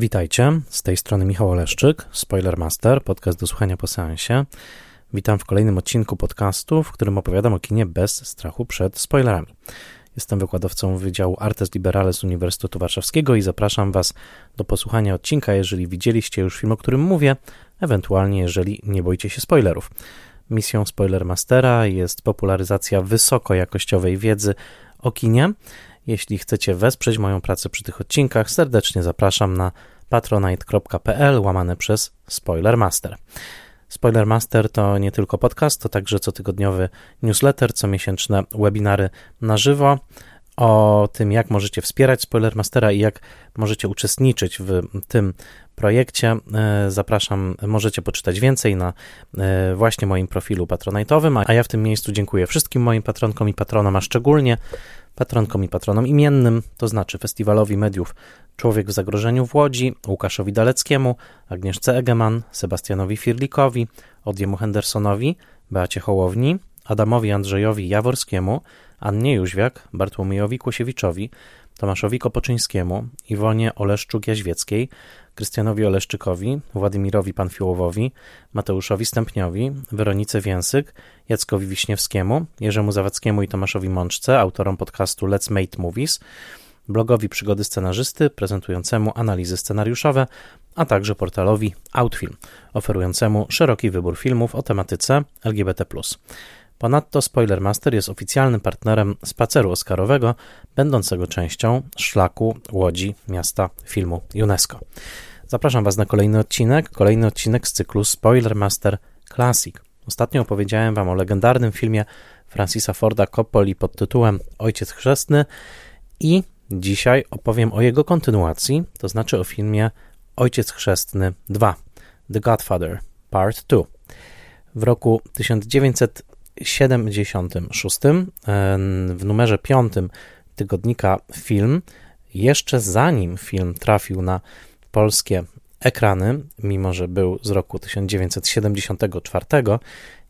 Witajcie, z tej strony Michał Oleszczyk, Spoilermaster, podcast do słuchania po seansie. Witam w kolejnym odcinku podcastu, w którym opowiadam o kinie bez strachu przed spoilerami. Jestem wykładowcą Wydziału Artes Liberales Uniwersytetu Warszawskiego i zapraszam Was do posłuchania odcinka, jeżeli widzieliście już film, o którym mówię, ewentualnie jeżeli nie boicie się spoilerów. Misją Spoilermastera jest popularyzacja wysokojakościowej wiedzy o kinie. Jeśli chcecie wesprzeć moją pracę przy tych odcinkach, serdecznie zapraszam na patronite.pl łamane przez Spoilermaster. Spoilermaster to nie tylko podcast, to także cotygodniowy newsletter, comiesięczne webinary na żywo o tym, jak możecie wspierać Spoilermastera i jak możecie uczestniczyć w tym projekcie. E, zapraszam, możecie poczytać więcej na e, właśnie moim profilu patronajtowym, a ja w tym miejscu dziękuję wszystkim moim patronkom i patronom, a szczególnie patronkom i patronom imiennym, to znaczy Festiwalowi Mediów. Człowiek w Zagrożeniu w Łodzi, Łukaszowi Daleckiemu, Agnieszce Egeman, Sebastianowi Firlikowi, Odjemu Hendersonowi, Beacie Hołowni, Adamowi Andrzejowi Jaworskiemu, Annie Jóźwiak, Bartłomiejowi Kłosiewiczowi, Tomaszowi Kopoczyńskiemu, Iwonie Oleszczuk-Jaźwieckiej, Krystianowi Oleszczykowi, Władimirowi Panfiłowowi, Mateuszowi Stępniowi, Weronice Więsyk, Jackowi Wiśniewskiemu, Jerzemu Zawadzkiemu i Tomaszowi Mączce, autorom podcastu Let's Make Movies, blogowi Przygody Scenarzysty, prezentującemu analizy scenariuszowe, a także portalowi Outfilm, oferującemu szeroki wybór filmów o tematyce LGBT+. Ponadto Spoilermaster jest oficjalnym partnerem spaceru oscarowego, będącego częścią szlaku Łodzi Miasta Filmu UNESCO. Zapraszam Was na kolejny odcinek, kolejny odcinek z cyklu Spoilermaster Classic. Ostatnio opowiedziałem Wam o legendarnym filmie Francisa Forda Coppoli pod tytułem Ojciec Chrzestny i dzisiaj opowiem o jego kontynuacji, to znaczy o filmie Ojciec Chrzestny 2 The Godfather Part 2. W roku 1900 76 w numerze 5 tygodnika Film, jeszcze zanim film trafił na polskie ekrany, mimo że był z roku 1974,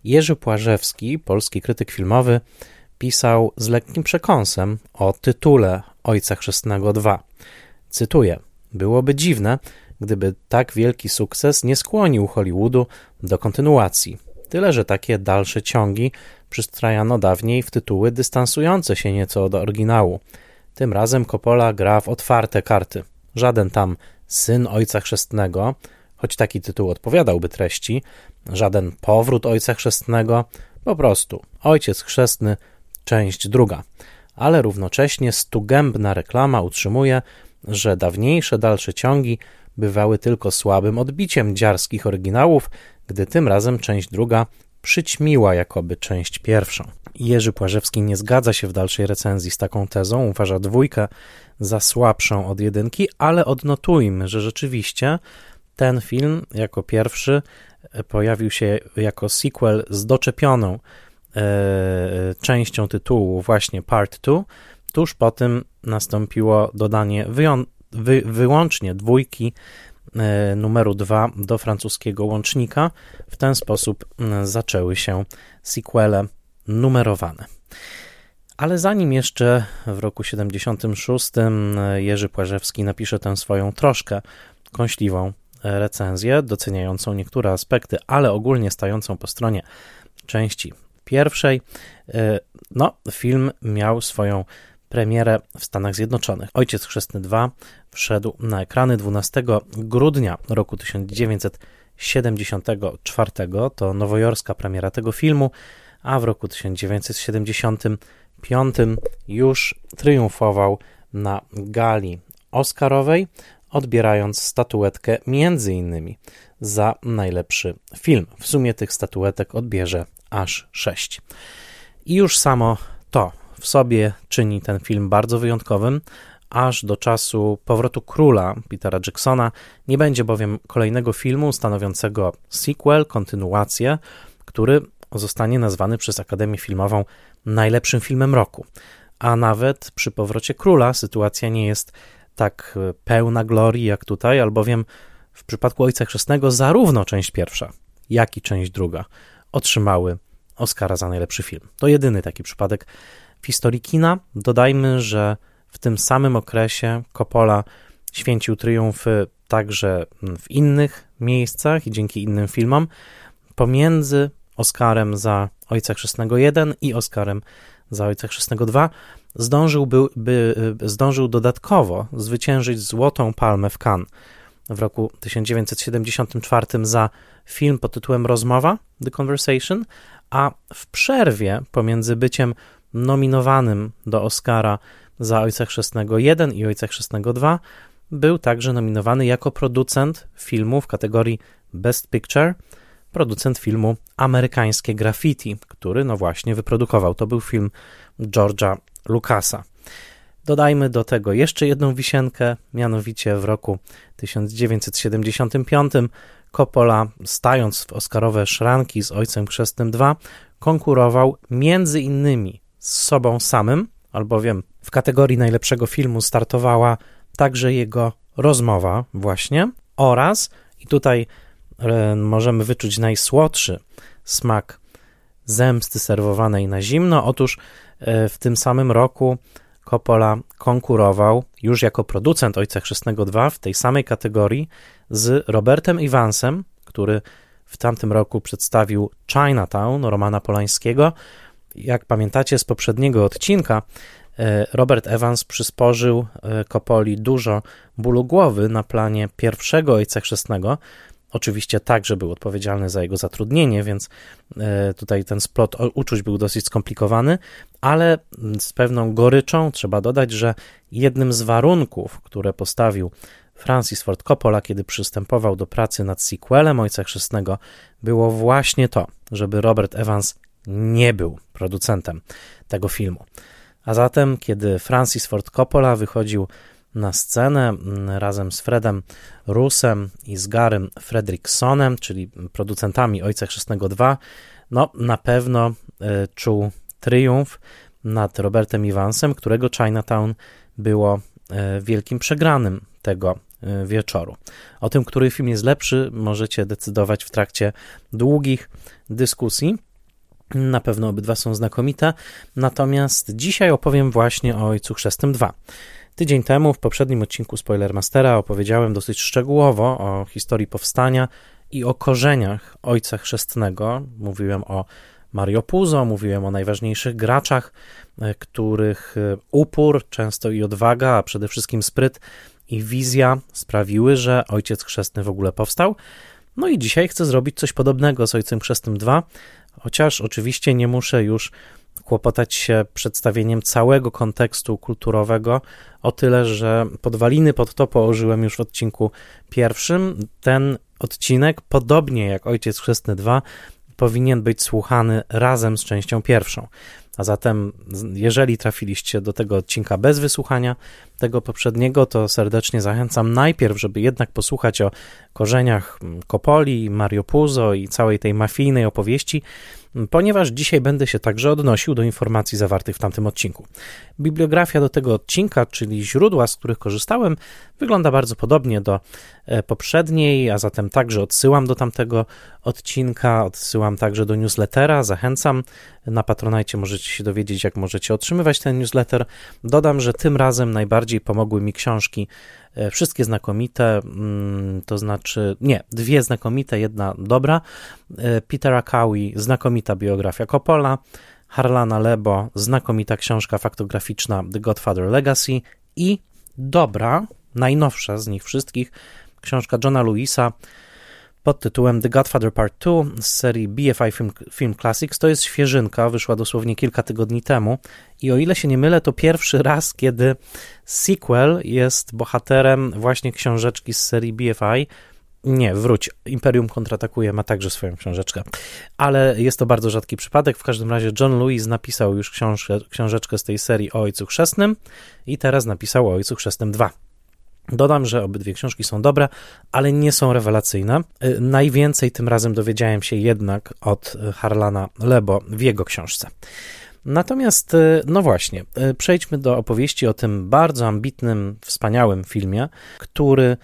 Jerzy Płażewski, polski krytyk filmowy, pisał z lekkim przekąsem o tytule Ojca Chrzestnego 2. Cytuję: Byłoby dziwne, gdyby tak wielki sukces nie skłonił Hollywoodu do kontynuacji. Tyle, że takie dalsze ciągi przystrajano dawniej w tytuły dystansujące się nieco od oryginału. Tym razem Coppola gra w otwarte karty. Żaden tam syn ojca chrzestnego, choć taki tytuł odpowiadałby treści, żaden powrót ojca chrzestnego, po prostu ojciec chrzestny, część druga. Ale równocześnie stugębna reklama utrzymuje, że dawniejsze dalsze ciągi bywały tylko słabym odbiciem dziarskich oryginałów, gdy tym razem część druga przyćmiła jakoby część pierwszą. Jerzy Płażewski nie zgadza się w dalszej recenzji z taką tezą, uważa dwójkę za słabszą od jedynki, ale odnotujmy, że rzeczywiście ten film jako pierwszy e, pojawił się jako sequel z doczepioną e, częścią tytułu, właśnie Part 2. Tuż po tym nastąpiło dodanie wy- wyłącznie dwójki numeru 2 do francuskiego łącznika. W ten sposób zaczęły się sequele numerowane. Ale zanim jeszcze w roku 76 e, Jerzy Płażewski napisze tę swoją troszkę kąśliwą e, recenzję, doceniającą niektóre aspekty, ale ogólnie stającą po stronie części pierwszej, no, film miał swoją premierę w Stanach Zjednoczonych. Ojciec Chrzestny 2 wszedł na ekrany 12 grudnia roku 1974. To nowojorska premiera tego filmu, a w roku 1975 już triumfował na gali Oscarowej, odbierając statuetkę między innymi za najlepszy film. W sumie tych statuetek odbierze aż sześć. I już samo to w sobie czyni ten film bardzo wyjątkowym, aż do czasu powrotu króla Petera Jacksona. Nie będzie bowiem kolejnego filmu stanowiącego sequel, kontynuację, który zostanie nazwany przez Akademię Filmową najlepszym filmem roku. A nawet przy powrocie króla sytuacja nie jest tak pełna glorii jak tutaj, albowiem w przypadku Ojca Chrzestnego zarówno część pierwsza, jak i część druga otrzymały Oscara za najlepszy film. To jedyny taki przypadek w historii kina. Dodajmy, że w tym samym okresie Coppola święcił triumfy także w innych miejscach i dzięki innym filmom. Pomiędzy Oscarem za Ojca Chrzestnego 1 i Oscarem za Ojca Chrzestnego 2 zdążył, by, by, zdążył dodatkowo zwyciężyć Złotą Palmę w Cannes w roku 1974 za film pod tytułem Rozmowa, The Conversation, a w przerwie pomiędzy byciem nominowanym do Oscara za Ojca Chrzestnego 1 i Ojca Chrzestnego 2 był także nominowany jako producent filmu w kategorii Best Picture, producent filmu Amerykańskie Graffiti, który no właśnie wyprodukował. To był film George'a Lucasa. Dodajmy do tego jeszcze jedną wisienkę, mianowicie w roku 1975 Coppola, stając w Oscarowe szranki z Ojcem Chrzestnym 2, konkurował między innymi z sobą samym, albowiem w kategorii najlepszego filmu startowała także jego rozmowa właśnie oraz, i tutaj e, możemy wyczuć najsłodszy smak zemsty serwowanej na zimno. Otóż e, w tym samym roku Coppola konkurował już jako producent Ojca Chrzestnego 2 w tej samej kategorii z Robertem Evansem, który w tamtym roku przedstawił Chinatown Romana Polańskiego. Jak pamiętacie z poprzedniego odcinka, e, Robert Evans przysporzył Coppoli dużo bólu głowy na planie pierwszego Ojca Chrzestnego, Oczywiście także był odpowiedzialny za jego zatrudnienie, więc e, tutaj ten splot uczuć był dosyć skomplikowany, ale z pewną goryczą trzeba dodać, że jednym z warunków, które postawił Francis Ford Coppola, kiedy przystępował do pracy nad sequelem Ojca Chrzestnego, było właśnie to, żeby Robert Evans nie był producentem tego filmu. A zatem, kiedy Francis Ford Coppola wychodził na scenę mm, razem z Fredem Rusem i z Garym Fredricksonem, czyli producentami Ojca Chrzestnego 2, no na pewno y, czuł triumf nad Robertem Evansem, którego Chinatown było y, wielkim przegranym tego y, wieczoru. O tym, który film jest lepszy, możecie decydować w trakcie długich dyskusji. Na pewno obydwa są znakomite, natomiast dzisiaj opowiem właśnie o Ojcu Chrzestnym 2. Tydzień temu w poprzednim odcinku Spoilermastera opowiedziałem dosyć szczegółowo o historii powstania i o korzeniach Ojca Chrzestnego. Mówiłem o Mario Puzo, mówiłem o najważniejszych graczach, e, których e, upór, często i odwaga, a przede wszystkim spryt i wizja sprawiły, że Ojciec Chrzestny w ogóle powstał. No i dzisiaj chcę zrobić coś podobnego z Ojcem Chrzestnym 2, chociaż oczywiście nie muszę już kłopotać się przedstawieniem całego kontekstu kulturowego, o tyle, że podwaliny pod to położyłem już w odcinku pierwszym. Ten odcinek, podobnie jak Ojciec Chrzestny 2, powinien być słuchany razem z częścią pierwszą. A zatem, jeżeli trafiliście do tego odcinka bez wysłuchania tego poprzedniego, to serdecznie zachęcam najpierw, żeby jednak posłuchać o korzeniach Kopoli, Mario Puzo i całej tej mafijnej opowieści, ponieważ dzisiaj będę się także odnosił do informacji zawartych w tamtym odcinku. Bibliografia do tego odcinka, czyli źródła, z których korzystałem, wygląda bardzo podobnie do e, poprzedniej, a zatem także odsyłam do tamtego odcinka, odsyłam także do newslettera, zachęcam. Na Patronajcie możecie się dowiedzieć, jak możecie otrzymywać ten newsletter. Dodam, że tym razem najbardziej pomogły mi książki E, wszystkie znakomite, mm, to znaczy, nie, dwie znakomite, jedna dobra. E, Petera Cowie, znakomita biografia Coppola, Harlana Lebo, znakomita książka faktograficzna The Godfather Legacy i dobra, najnowsza z nich wszystkich, książka Johna Lewisa, pod tytułem The Godfather Part 2 z serii BFI Film, Film Classics. To jest świeżynka, wyszła dosłownie kilka tygodni temu i o ile się nie mylę, to pierwszy raz, kiedy sequel jest bohaterem właśnie książeczki z serii BFI. Nie, wróć. Imperium kontratakuje ma także swoją książeczkę. Ale jest to bardzo rzadki przypadek. W każdym razie John Lewis napisał już książkę, książeczkę z tej serii o Ojcu Chrzestnym i teraz napisał o Ojcu Chrzestnym 2. Dodam, że obydwie książki są dobre, ale nie są rewelacyjne. Y, najwięcej tym razem dowiedziałem się jednak od Harlana Lebo w jego książce. Natomiast, y, no właśnie, przejdźmy do opowieści o tym bardzo ambitnym, wspaniałym filmie, który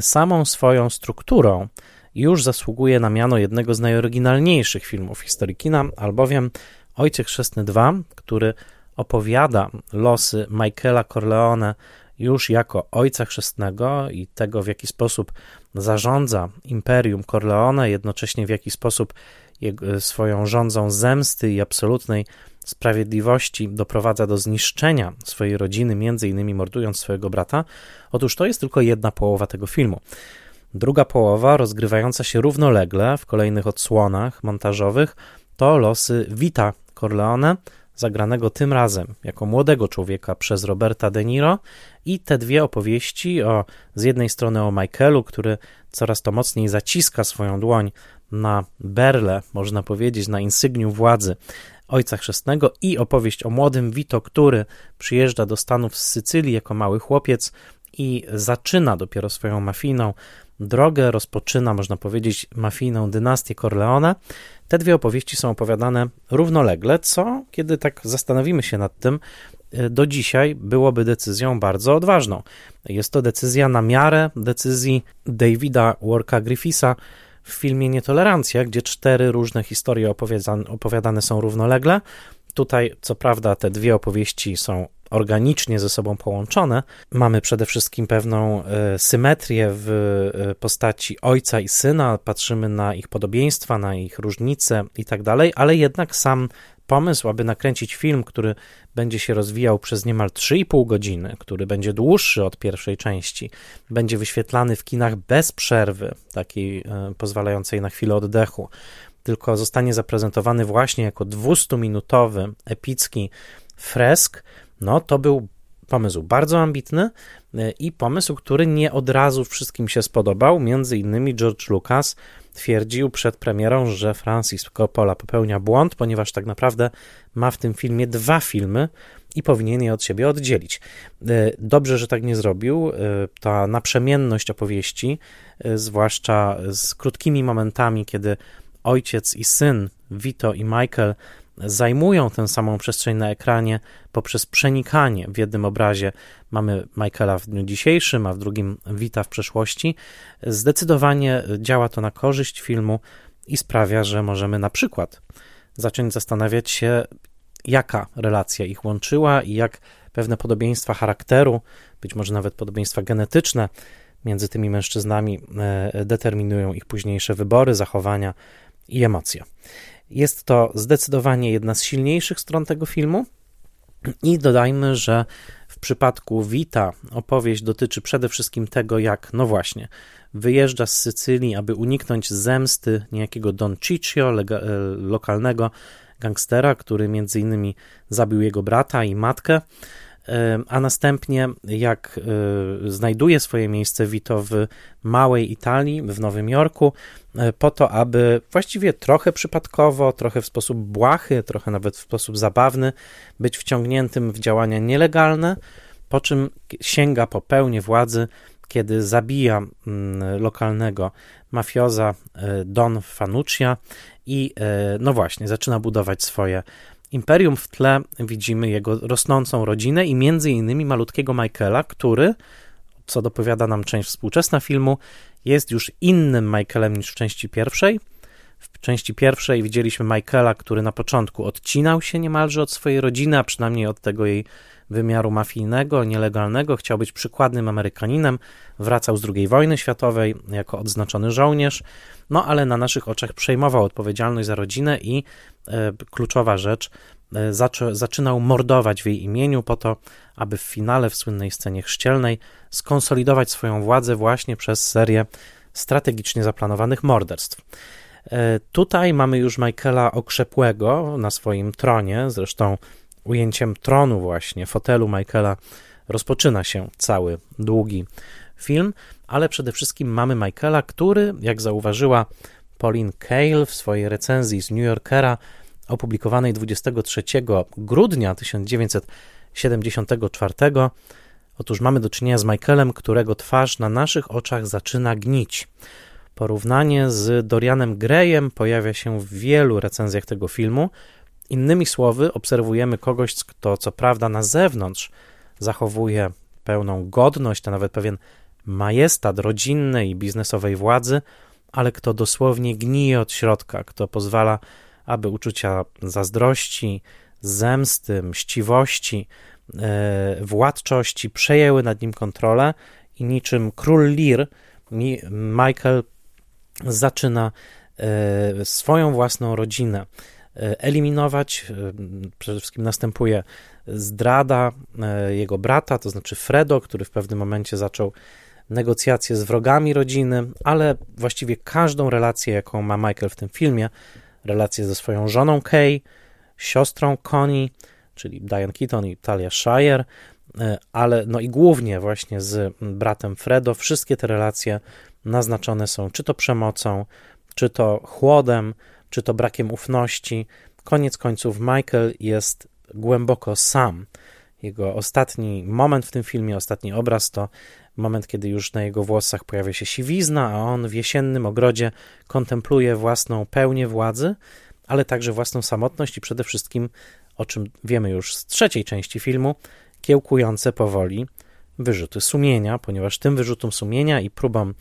samą swoją strukturą już zasługuje na miano jednego z najoryginalniejszych filmów historii kina, albowiem Ojciec Chrzestny 2, który opowiada losy Michaela Corleone już jako ojca chrzestnego i tego, w jaki sposób zarządza imperium Corleone, jednocześnie w jaki sposób swoją rządzą zemsty i absolutnej sprawiedliwości doprowadza do zniszczenia swojej rodziny, między innymi mordując swojego brata, otóż to jest tylko jedna połowa tego filmu. Druga połowa, rozgrywająca się równolegle w kolejnych odsłonach montażowych, to losy Vita Corleone, zagranego tym razem jako młodego człowieka przez Roberta De Niro i te dwie opowieści o z jednej strony o Michaelu, który coraz to mocniej zaciska swoją dłoń na berle, można powiedzieć, na insygnium władzy ojca chrzestnego i opowieść o młodym Vito, który przyjeżdża do Stanów z Sycylii jako mały chłopiec i zaczyna dopiero swoją mafijną drogę, rozpoczyna, można powiedzieć, mafijną dynastię Corleone. Te dwie opowieści są opowiadane równolegle, co, kiedy tak zastanowimy się nad tym, y, do dzisiaj byłoby decyzją bardzo odważną. Jest to decyzja na miarę decyzji Davida Worka Griffisa w filmie Nietolerancja, gdzie cztery różne historie opowiadane są równolegle. Tutaj, co prawda, te dwie opowieści są organicznie ze sobą połączone. Mamy przede wszystkim pewną e, symetrię w e, postaci ojca i syna, patrzymy na ich podobieństwa, na ich różnice i tak dalej, ale jednak sam pomysł, aby nakręcić film, który będzie się rozwijał przez niemal 3,5 godziny, który będzie dłuższy od pierwszej części, będzie wyświetlany w kinach bez przerwy, takiej e, pozwalającej na chwilę oddechu, tylko zostanie zaprezentowany właśnie jako 200-minutowy, epicki fresk, no to był pomysł bardzo ambitny e, i pomysł, który nie od razu wszystkim się spodobał. Między innymi George Lucas twierdził przed premierą, że Francis Coppola popełnia błąd, ponieważ tak naprawdę ma w tym filmie dwa filmy i powinien je od siebie oddzielić. E, dobrze, że tak nie zrobił. E, ta naprzemienność opowieści, zwłaszcza z krótkimi momentami, kiedy ojciec i syn, Vito i Michael, zajmują tę samą przestrzeń na ekranie poprzez przenikanie. W jednym obrazie mamy Michaela w dniu dzisiejszym, a w drugim Wita w przeszłości. Zdecydowanie działa to na korzyść filmu i sprawia, że możemy na przykład zacząć zastanawiać się, jaka relacja ich łączyła i jak pewne podobieństwa charakteru, być może nawet podobieństwa genetyczne między tymi mężczyznami e, determinują ich późniejsze wybory, zachowania i emocje. Jest to zdecydowanie jedna z silniejszych stron tego filmu. I dodajmy, że w przypadku Vita opowieść dotyczy przede wszystkim tego, jak, no właśnie, wyjeżdża z Sycylii, aby uniknąć zemsty niejakiego Don Ciccio, e, lokalnego gangstera, który między innymi zabił jego brata i matkę a następnie jak e, znajduje swoje miejsce Vito w małej Italii, w Nowym Jorku, e, po to, aby właściwie trochę przypadkowo, trochę w sposób błahy, trochę nawet w sposób zabawny, być wciągniętym w działania nielegalne, po czym sięga po pełnię władzy, kiedy zabija lokalnego mafioza e, Don Fanuccia i no właśnie, zaczyna budować swoje Imperium w tle widzimy jego rosnącą rodzinę i między innymi malutkiego Michaela, który, co dopowiada nam część współczesna filmu, jest już innym Michaelem niż w części pierwszej. W części pierwszej widzieliśmy Michaela, który na początku odcinał się niemalże od swojej rodziny, a przynajmniej od tego jej wymiaru mafijnego, nielegalnego, chciał być przykładnym Amerykaninem, wracał z II wojny światowej jako odznaczony żołnierz, no ale na naszych oczach przejmował odpowiedzialność za rodzinę i e, kluczowa rzecz, e, zaczynał mordować w jej imieniu po to, aby w finale, w słynnej scenie chrzcielnej, skonsolidować swoją władzę właśnie przez serię strategicznie zaplanowanych morderstw. E, tutaj mamy już Michaela okrzepłego na swoim tronie, zresztą ujęciem tronu właśnie, fotelu Michaela rozpoczyna się cały długi film, ale przede wszystkim mamy Michaela, który, jak zauważyła Pauline Kael w swojej recenzji z New Yorkera opublikowanej 23 grudnia 1974, otóż mamy do czynienia z Michaelem, którego twarz na naszych oczach zaczyna gnić. Porównanie z Dorianem Grayem pojawia się w wielu recenzjach tego filmu, Innymi słowy, obserwujemy kogoś, kto co prawda na zewnątrz zachowuje pełną godność, a nawet pewien majestat rodzinnej i biznesowej władzy, ale kto dosłownie gnije od środka, kto pozwala, aby uczucia zazdrości, zemsty, mściwości władczości przejęły nad nim kontrolę i niczym król Lear Michael zaczyna swoją własną rodzinę eliminować. Przede wszystkim następuje zdrada jego brata, to znaczy Fredo, który w pewnym momencie zaczął negocjacje z wrogami rodziny, ale właściwie każdą relację, jaką ma Michael w tym filmie, relację ze swoją żoną Kay, siostrą Connie, czyli Diane Keaton i Talia Shire, e, ale no i głównie właśnie z bratem Fredo, wszystkie te relacje naznaczone są czy to przemocą, czy to chłodem, czy to brakiem ufności. Koniec końców Michael jest głęboko sam. Jego ostatni moment w tym filmie, ostatni obraz to moment, kiedy już na jego włosach pojawia się siwizna, a on w jesiennym ogrodzie kontempluje własną pełnię władzy, ale także własną samotność i przede wszystkim, o czym wiemy już z trzeciej części filmu, kiełkujące powoli wyrzuty sumienia, ponieważ tym wyrzutom sumienia i próbom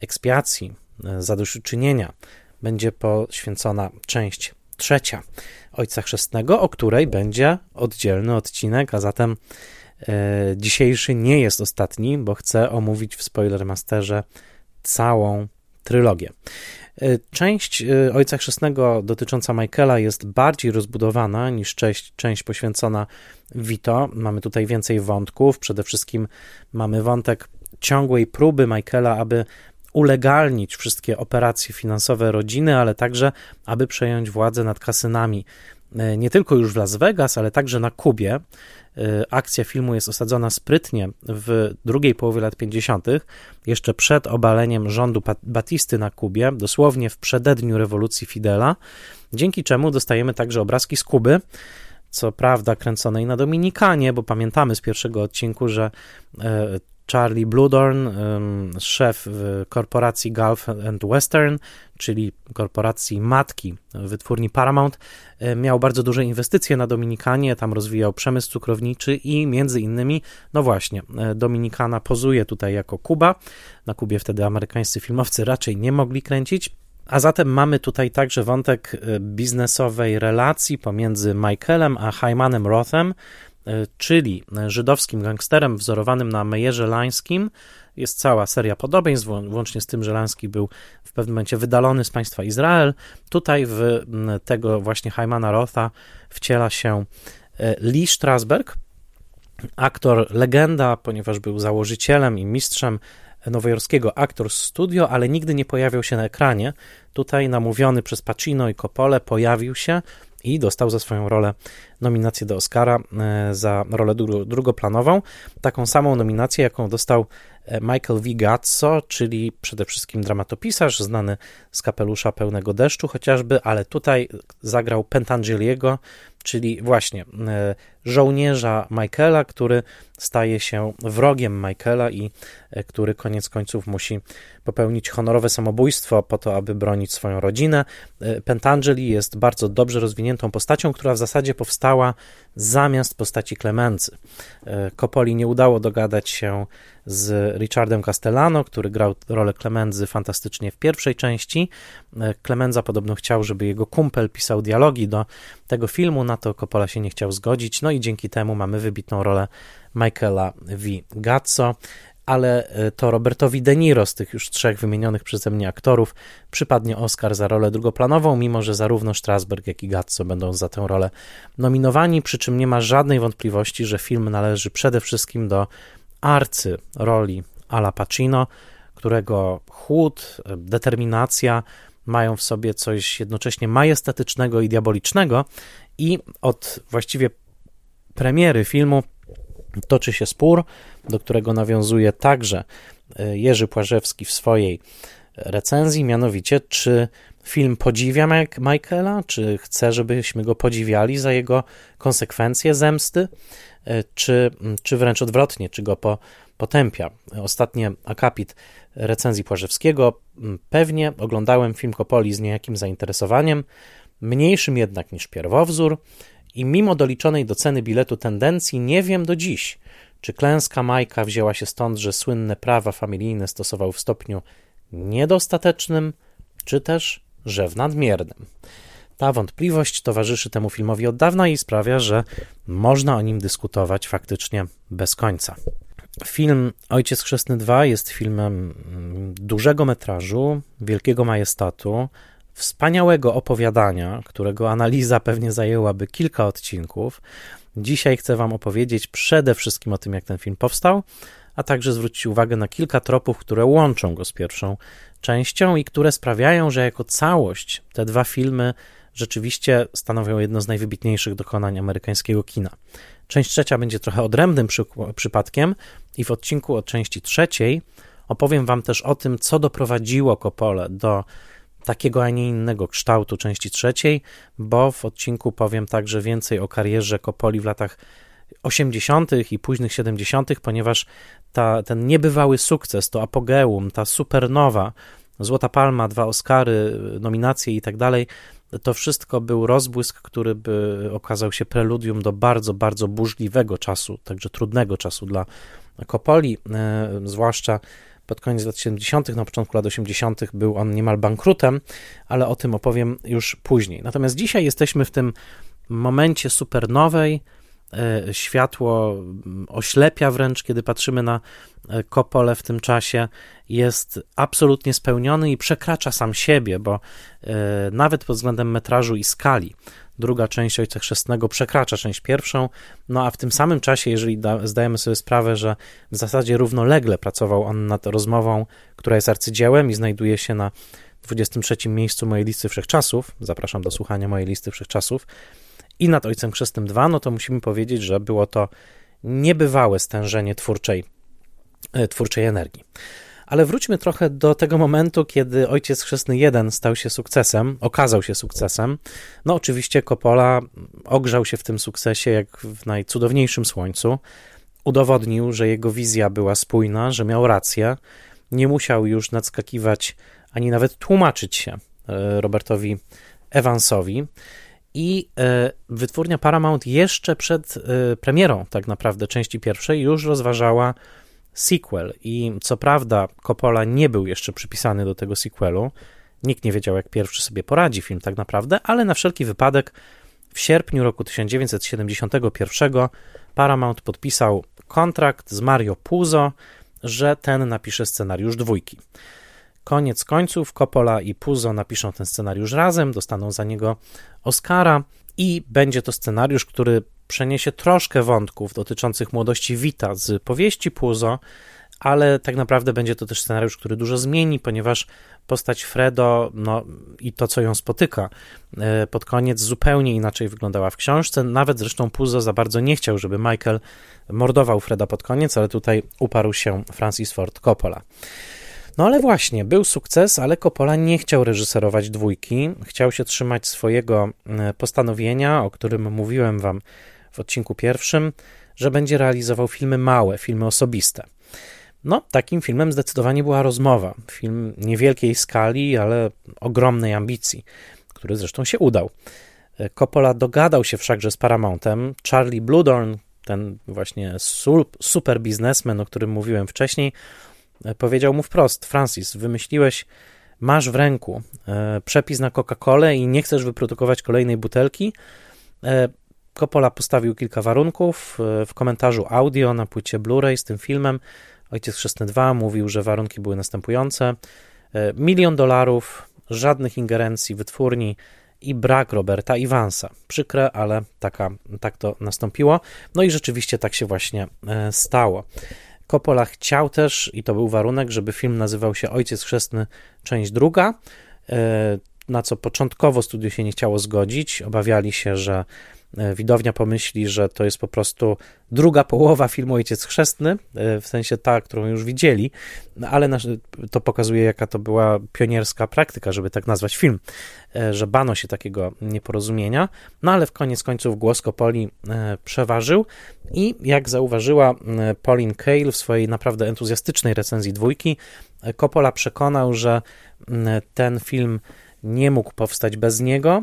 ekspiacji, e, zadośćuczynienia będzie poświęcona część trzecia Ojca Chrzestnego, o której będzie oddzielny odcinek, a zatem e, dzisiejszy nie jest ostatni, bo chcę omówić w Spoilermasterze całą trylogię. E, część e, Ojca Chrzestnego dotycząca Michaela jest bardziej rozbudowana niż część, część poświęcona Vito. Mamy tutaj więcej wątków. Przede wszystkim mamy wątek ciągłej próby Michaela, aby ulegalnić wszystkie operacje finansowe rodziny, ale także, aby przejąć władzę nad kasynami e, nie tylko już w Las Vegas, ale także na Kubie. E, akcja filmu jest osadzona sprytnie w drugiej połowie lat 50., jeszcze przed obaleniem rządu Batisty na Kubie, dosłownie w przededniu rewolucji Fidela, dzięki czemu dostajemy także obrazki z Kuby, co prawda kręconej na Dominikanie, bo pamiętamy z pierwszego odcinku, że e, Charlie Bludorn, szef korporacji Gulf and Western, czyli korporacji matki wytwórni Paramount, e, miał bardzo duże inwestycje na Dominikanie, tam rozwijał przemysł cukrowniczy i między innymi, no właśnie, e, Dominikana pozuje tutaj jako Kuba. Na Kubie wtedy amerykańscy filmowcy raczej nie mogli kręcić. A zatem mamy tutaj także wątek e, biznesowej relacji pomiędzy Michaelem a Hymanem Rothem, czyli żydowskim gangsterem wzorowanym na Mejerze Lańskim. Jest cała seria podobieństw, włącznie z tym, że Lański był w pewnym momencie wydalony z państwa Izrael. Tutaj w tego właśnie Haimana Rotha wciela się e, Lee Strasberg, aktor legenda, ponieważ był założycielem i mistrzem nowojorskiego Actors Studio, ale nigdy nie pojawiał się na ekranie. Tutaj namówiony przez Pacino i Coppole pojawił się i dostał za swoją rolę nominację do Oscara e, za rolę drugoplanową. Taką samą nominację, jaką dostał e, Michael V. Gazzo, czyli przede wszystkim dramatopisarz, znany z kapelusza pełnego deszczu chociażby, ale tutaj zagrał Pentangeliego, czyli właśnie e, żołnierza Michaela, który staje się wrogiem Michaela i który koniec końców musi popełnić honorowe samobójstwo po to, aby bronić swoją rodzinę. Pentangeli jest bardzo dobrze rozwiniętą postacią, która w zasadzie powstała zamiast postaci Klemency. Kopoli nie udało dogadać się z Richardem Castellano, który grał rolę Klemenzy fantastycznie w pierwszej części. Klemenza podobno chciał, żeby jego kumpel pisał dialogi do tego filmu, na to Coppola się nie chciał zgodzić, no i dzięki temu mamy wybitną rolę Michaela V. Gazzo ale e, to Robertowi De Niro z tych już trzech wymienionych przeze mnie aktorów przypadnie Oscar za rolę drugoplanową, mimo że zarówno Strasberg, jak i Gazzo będą za tę rolę nominowani, przy czym nie ma żadnej wątpliwości, że film należy przede wszystkim do arcy roli Ala Pacino, którego chłód, e, determinacja mają w sobie coś jednocześnie majestatycznego i diabolicznego i od właściwie premiery filmu. Toczy się spór, do którego nawiązuje także e, Jerzy Płażewski w swojej recenzji, mianowicie czy film podziwia Michaela, czy chce, żebyśmy go podziwiali za jego konsekwencje zemsty, e, czy, czy wręcz odwrotnie, czy go po, potępia. Ostatni akapit recenzji Płażewskiego. Pewnie oglądałem film Kopoli z niejakim zainteresowaniem, mniejszym jednak niż pierwowzór, i mimo doliczonej do ceny biletu tendencji nie wiem do dziś, czy klęska Majka wzięła się stąd, że słynne prawa familijne stosował w stopniu niedostatecznym, czy też, że w nadmiernym. Ta wątpliwość towarzyszy temu filmowi od dawna i sprawia, że można o nim dyskutować faktycznie bez końca. Film Ojciec Chrzestny 2 jest filmem mm, dużego metrażu, wielkiego majestatu, wspaniałego opowiadania, którego analiza pewnie zajęłaby kilka odcinków. Dzisiaj chcę Wam opowiedzieć przede wszystkim o tym, jak ten film powstał, a także zwrócić uwagę na kilka tropów, które łączą go z pierwszą częścią i które sprawiają, że jako całość te dwa filmy rzeczywiście stanowią jedno z najwybitniejszych dokonań amerykańskiego kina. Część trzecia będzie trochę odrębnym przy, przypadkiem i w odcinku od części trzeciej opowiem Wam też o tym, co doprowadziło Kopole do takiego, a nie innego kształtu części trzeciej, bo w odcinku powiem także więcej o karierze Kopoli w latach 80. i późnych 70., ponieważ ta, ten niebywały sukces, to apogeum, ta supernowa, Złota Palma, dwa Oscary, nominacje i tak dalej, to wszystko był rozbłysk, który by okazał się preludium do bardzo, bardzo burzliwego czasu, także trudnego czasu dla Kopoli, e, zwłaszcza pod koniec lat 70., na początku lat 80. był on niemal bankrutem, ale o tym opowiem już później. Natomiast dzisiaj jesteśmy w tym momencie supernowej, światło oślepia wręcz, kiedy patrzymy na Kopole w tym czasie, jest absolutnie spełniony i przekracza sam siebie, bo e, nawet pod względem metrażu i skali druga część Ojca Chrzestnego przekracza część pierwszą, no a w tym samym czasie, jeżeli zdajemy sobie sprawę, że w zasadzie równolegle pracował on nad rozmową, która jest arcydziełem i znajduje się na 23 miejscu mojej listy wszechczasów, zapraszam do słuchania mojej listy wszechczasów, i nad Ojcem Chrzestnym 2, no to musimy powiedzieć, że było to niebywałe stężenie twórczej, e, twórczej energii. Ale wróćmy trochę do tego momentu, kiedy Ojciec Chrzestny 1 stał się sukcesem, okazał się sukcesem. No oczywiście Coppola ogrzał się w tym sukcesie jak w najcudowniejszym słońcu. Udowodnił, że jego wizja była spójna, że miał rację. Nie musiał już nadskakiwać ani nawet tłumaczyć się e, Robertowi Evansowi. I e, wytwórnia Paramount jeszcze przed e, premierą, tak naprawdę, części pierwszej, już rozważała sequel. I co prawda, Coppola nie był jeszcze przypisany do tego sequelu. Nikt nie wiedział, jak pierwszy sobie poradzi film, tak naprawdę, ale na wszelki wypadek w sierpniu roku 1971 Paramount podpisał kontrakt z Mario Puzo, że ten napisze scenariusz dwójki. Koniec końców Coppola i Puzo napiszą ten scenariusz razem, dostaną za niego Oscara i będzie to scenariusz, który przeniesie troszkę wątków dotyczących młodości Wita z powieści Puzo, ale tak naprawdę będzie to też scenariusz, który dużo zmieni, ponieważ postać Fredo no, i to, co ją spotyka e, pod koniec, zupełnie inaczej wyglądała w książce. Nawet zresztą Puzo za bardzo nie chciał, żeby Michael mordował Freda pod koniec, ale tutaj uparł się Francis Ford Coppola. No ale właśnie, był sukces, ale Coppola nie chciał reżyserować dwójki, chciał się trzymać swojego e, postanowienia, o którym mówiłem wam w odcinku pierwszym, że będzie realizował filmy małe, filmy osobiste. No, takim filmem zdecydowanie była rozmowa. Film niewielkiej skali, ale ogromnej ambicji, który zresztą się udał. E, Coppola dogadał się wszakże z Paramountem. Charlie Bludorn, ten właśnie super biznesmen, o którym mówiłem wcześniej, powiedział mu wprost: Francis, wymyśliłeś, masz w ręku e, przepis na Coca-Colę i nie chcesz wyprodukować kolejnej butelki. E, Coppola postawił kilka warunków. W komentarzu audio na płycie Blu-ray z tym filmem Ojciec Chrzestny 2 mówił, że warunki były następujące: milion dolarów, żadnych ingerencji wytwórni i brak Roberta Iwansa. Przykre, ale taka, tak to nastąpiło. No i rzeczywiście tak się właśnie stało. Coppola chciał też, i to był warunek, żeby film nazywał się Ojciec Chrzestny, część druga, e, na co początkowo studio się nie chciało zgodzić. Obawiali się, że widownia pomyśli, że to jest po prostu druga połowa filmu Ojciec Chrzestny, e, w sensie ta, którą już widzieli, no, ale to pokazuje, jaka to była pionierska praktyka, żeby tak nazwać film, e, że bano się takiego nieporozumienia, no ale w koniec końców głos Kopoli przeważył i jak zauważyła Pauline Kael w swojej naprawdę entuzjastycznej recenzji dwójki, Coppola przekonał, że ten film nie mógł powstać bez niego,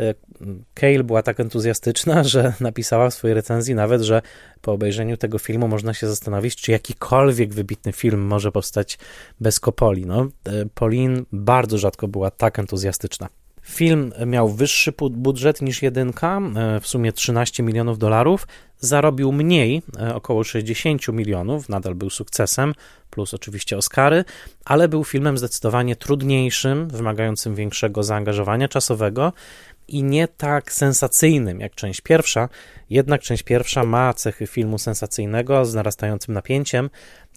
E, była tak entuzjastyczna, że napisała w swojej recenzji nawet, że po obejrzeniu tego filmu można się zastanowić, czy jakikolwiek wybitny film może powstać bez Kopoli. No, e, Pauline bardzo rzadko była tak entuzjastyczna. Film miał wyższy budżet niż jedynka, e, w sumie 13 milionów dolarów. Zarobił mniej, około 60 milionów, nadal był sukcesem, plus oczywiście Oscary, ale był filmem zdecydowanie trudniejszym, wymagającym większego zaangażowania czasowego i nie tak sensacyjnym jak część pierwsza. Jednak część pierwsza ma cechy filmu sensacyjnego z narastającym napięciem.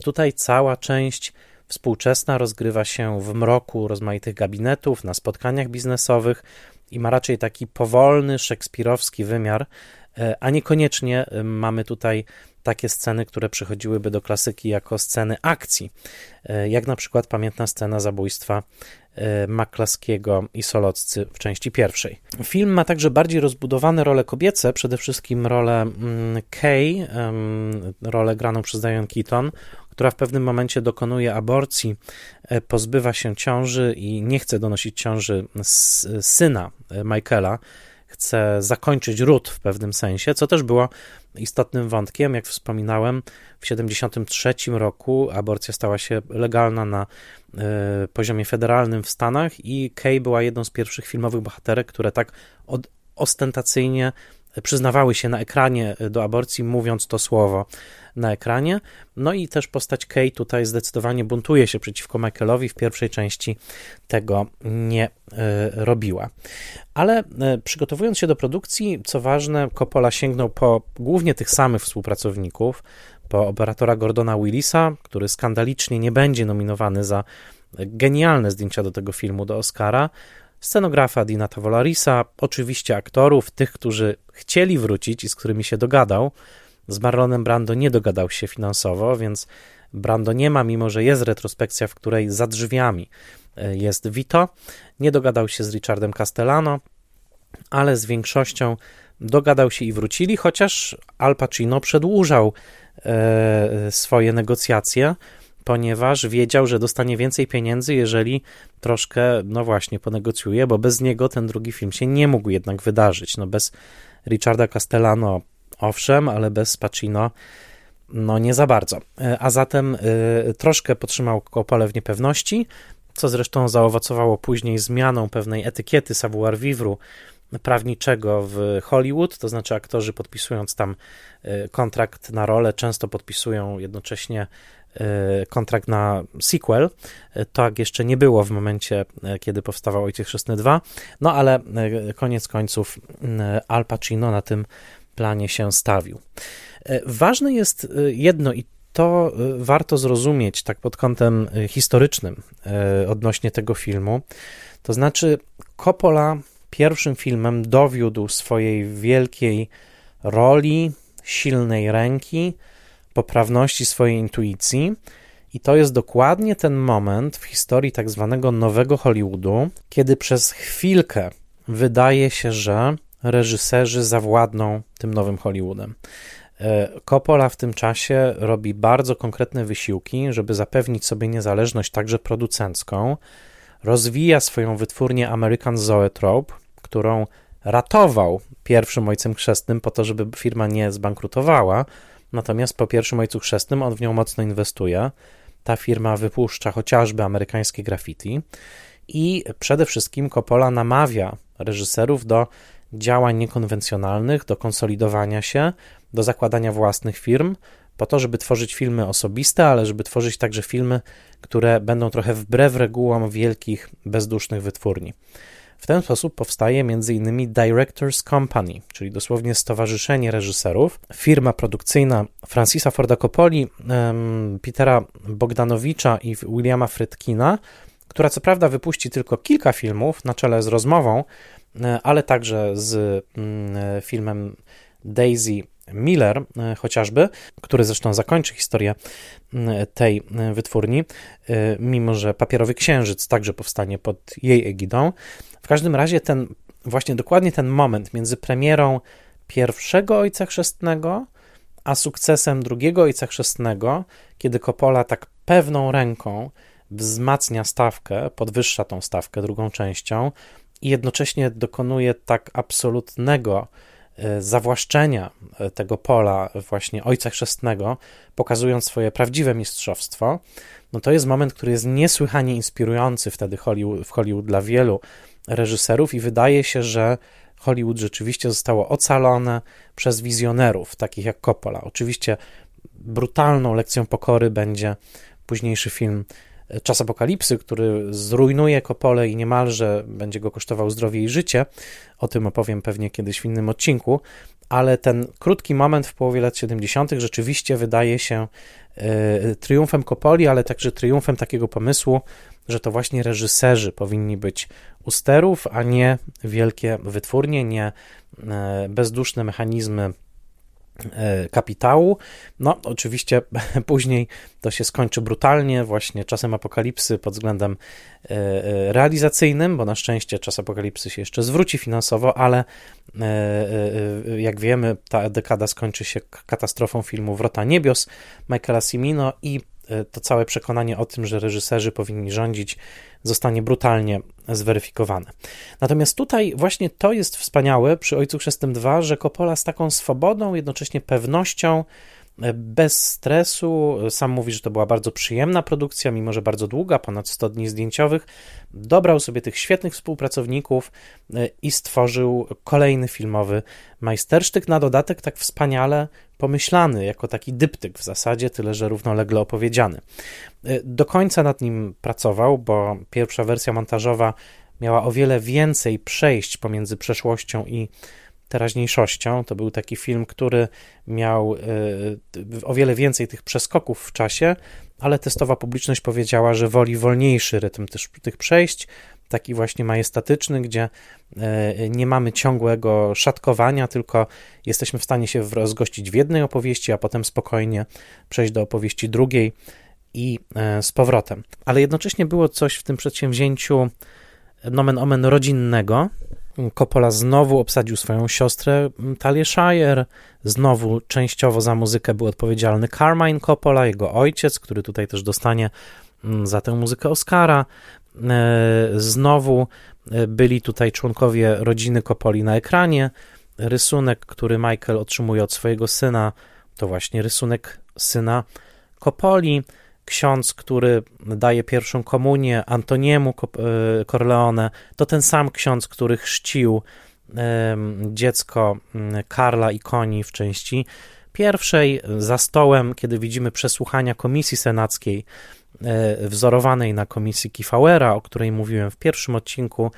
Tutaj cała część współczesna rozgrywa się w mroku rozmaitych gabinetów, na spotkaniach biznesowych i ma raczej taki powolny, szekspirowski wymiar, e, a niekoniecznie e, mamy tutaj takie sceny, które przychodziłyby do klasyki jako sceny akcji, e, jak na przykład pamiętna scena zabójstwa Maklaskiego i Soloccy w części pierwszej. Film ma także bardziej rozbudowane role kobiece, przede wszystkim rolę mm, Kay, rolę graną przez Diane Keaton, która w pewnym momencie dokonuje aborcji, e, pozbywa się ciąży i nie chce donosić ciąży syna e, Michaela, chce zakończyć ród w pewnym sensie, co też było istotnym wątkiem. Jak wspominałem, w 1973 roku aborcja stała się legalna na y, poziomie federalnym w Stanach i Kay była jedną z pierwszych filmowych bohaterek, które tak od, ostentacyjnie przyznawały się na ekranie do aborcji, mówiąc to słowo na ekranie. No i też postać Kay tutaj zdecydowanie buntuje się przeciwko Michaelowi. W pierwszej części tego nie y, robiła. Ale y, przygotowując się do produkcji, co ważne, Coppola sięgnął po głównie tych samych współpracowników, po operatora Gordona Willisa, który skandalicznie nie będzie nominowany za genialne zdjęcia do tego filmu do Oscara, scenografa Dina Tavolarisa, oczywiście aktorów, tych, którzy chcieli wrócić i z którymi się dogadał. Z Marlonem Brando nie dogadał się finansowo, więc Brando nie ma, mimo że jest retrospekcja, w której za drzwiami e, jest Vito. Nie dogadał się z Richardem Castellano, ale z większością dogadał się i wrócili, chociaż Al Pacino przedłużał e, swoje negocjacje ponieważ wiedział, że dostanie więcej pieniędzy, jeżeli troszkę, no właśnie, ponegocjuje, bo bez niego ten drugi film się nie mógł jednak wydarzyć. No bez Richarda Castellano owszem, ale bez Pacino no nie za bardzo. E, a zatem y, troszkę potrzymał Kopale w niepewności, co zresztą zaowocowało później zmianą pewnej etykiety savoir vivre prawniczego w Hollywood, to znaczy aktorzy podpisując tam y, kontrakt na rolę często podpisują jednocześnie E, kontrakt na sequel. E, tak jeszcze nie było w momencie, e, kiedy powstawał Ojciec Chrzestny 2, no ale koniec końców Al Pacino na tym planie się stawił. Ważne jest jedno i to warto zrozumieć tak pod kątem historycznym odnośnie tego filmu. To znaczy, Coppola pierwszym filmem dowiódł swojej wielkiej roli, silnej ręki, poprawności swojej intuicji. I to jest dokładnie ten moment w historii tak zwanego nowego Hollywoodu, kiedy przez chwilkę wydaje się, że reżyserzy zawładną tym nowym Hollywoodem. E, Coppola w tym czasie robi bardzo konkretne wysiłki, żeby zapewnić sobie niezależność także producencką. Rozwija swoją wytwórnię American Zoetrope, którą ratował pierwszym ojcem chrzestnym po to, żeby firma nie zbankrutowała, Natomiast po pierwszym Ojcu Chrzestnym on w nią mocno inwestuje. Ta firma wypuszcza chociażby amerykańskie graffiti i przede wszystkim Coppola namawia reżyserów do działań niekonwencjonalnych, do konsolidowania się, do zakładania własnych firm, po to, żeby tworzyć filmy osobiste, ale żeby tworzyć także filmy, które będą trochę wbrew regułom wielkich, bezdusznych wytwórni. W ten sposób powstaje m.in. Directors Company, czyli dosłownie Stowarzyszenie Reżyserów, firma produkcyjna Francisa Forda Coppoli, Petera Bogdanowicza i Williama Fredkina, która co prawda wypuści tylko kilka filmów na czele z rozmową, e, ale także z mm, filmem Daisy Miller e, chociażby, który zresztą zakończy historię tej e, wytwórni, mimo że Papierowy Księżyc także powstanie pod jej egidą. W każdym razie ten, właśnie dokładnie ten moment między premierą pierwszego Ojca Chrzestnego, a sukcesem drugiego Ojca Chrzestnego, kiedy Coppola tak pewną ręką wzmacnia stawkę, podwyższa tą stawkę drugą częścią i jednocześnie dokonuje tak absolutnego e, zawłaszczenia e, tego pola właśnie Ojca Chrzestnego, pokazując swoje prawdziwe mistrzostwo, no to jest moment, który jest niesłychanie inspirujący wtedy Hollywood, w Hollywood dla wielu reżyserów i wydaje się, że Hollywood rzeczywiście zostało ocalone przez wizjonerów, takich jak Coppola. Oczywiście brutalną lekcją pokory będzie późniejszy film Czas Apokalipsy, który zrujnuje Kopole i niemalże będzie go kosztował zdrowie i życie. O tym opowiem pewnie kiedyś w innym odcinku, ale ten krótki moment w połowie lat 70. rzeczywiście wydaje się y, triumfem Kopoli, ale także triumfem takiego pomysłu, że to właśnie reżyserzy powinni być u sterów, a nie wielkie wytwórnie, nie y, bezduszne mechanizmy E, kapitału. No, oczywiście później to się skończy brutalnie, właśnie czasem apokalipsy pod względem e, e, realizacyjnym, bo na szczęście czas apokalipsy się jeszcze zwróci finansowo, ale jak wiemy, ta dekada skończy się katastrofą filmu Wrota Niebios Michaela Cimino i to całe przekonanie o tym, że reżyserzy powinni rządzić, zostanie brutalnie zweryfikowane. Natomiast tutaj właśnie to jest wspaniałe przy Ojcu Chrzestnym 2, że Coppola z taką swobodą, jednocześnie pewnością bez stresu. Sam mówi, że to była bardzo przyjemna produkcja, mimo że bardzo długa, ponad 100 dni zdjęciowych. Dobrał sobie tych świetnych współpracowników e, i stworzył kolejny filmowy majstersztyk. Na dodatek tak wspaniale pomyślany, jako taki dyptyk w zasadzie, tyle że równolegle opowiedziany. E, do końca nad nim pracował, bo pierwsza wersja montażowa miała o wiele więcej przejść pomiędzy przeszłością i teraźniejszością. To był taki film, który miał e, o wiele więcej tych przeskoków w czasie, ale testowa publiczność powiedziała, że woli wolniejszy rytm też tych przejść, taki właśnie majestatyczny, gdzie e, nie mamy ciągłego szatkowania, tylko jesteśmy w stanie się rozgościć w jednej opowieści, a potem spokojnie przejść do opowieści drugiej i e, z powrotem. Ale jednocześnie było coś w tym przedsięwzięciu nomen omen rodzinnego, Coppola znowu obsadził swoją siostrę mm, Talię Shire, znowu częściowo za muzykę był odpowiedzialny Carmine Coppola, jego ojciec, który tutaj też dostanie mm, za tę muzykę Oscara. E, znowu e, byli tutaj członkowie rodziny Coppoli na ekranie. Rysunek, który Michael otrzymuje od swojego syna, to właśnie rysunek syna Coppoli ksiądz, który daje pierwszą komunię Antoniemu e, Corleone, to ten sam ksiądz, który chrzcił dziecko Karla i Koni w części pierwszej. Za stołem, kiedy widzimy przesłuchania komisji senackiej, e, wzorowanej na komisji Kifauera, o której mówiłem w pierwszym odcinku,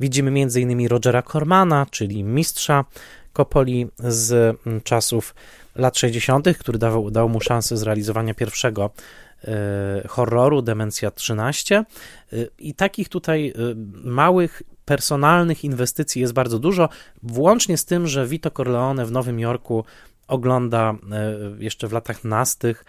widzimy m.in. Rogera Cormana, czyli mistrza Kopoli z czasów lat 60., który dał, dał mu szansę zrealizowania pierwszego E, horroru, Demencja 13 e, i takich tutaj e, małych personalnych inwestycji jest bardzo dużo, włącznie z tym, że Vito Corleone w Nowym Jorku ogląda jeszcze w latach nastych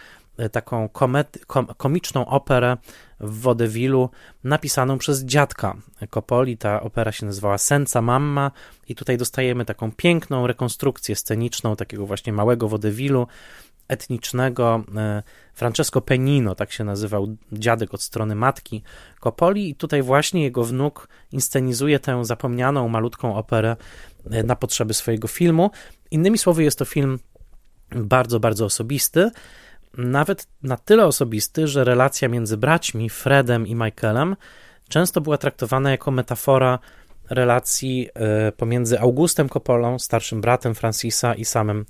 taką komet, kom, komiczną operę w Wodewilu napisaną przez dziadka Coppoli. Ta opera się nazywała Senza Mamma i tutaj dostajemy taką piękną rekonstrukcję sceniczną takiego właśnie małego Wodewilu etnicznego Francesco Penino, tak się nazywał dziadek od strony matki Coppoli i tutaj właśnie jego wnuk inscenizuje tę zapomnianą malutką operę e, na potrzeby swojego filmu. Innymi słowy jest to film bardzo, bardzo osobisty, nawet na tyle osobisty, że relacja między braćmi Fredem i Michaelem często była traktowana jako metafora relacji e, pomiędzy Augustem Coppolą, starszym bratem Francisa i samym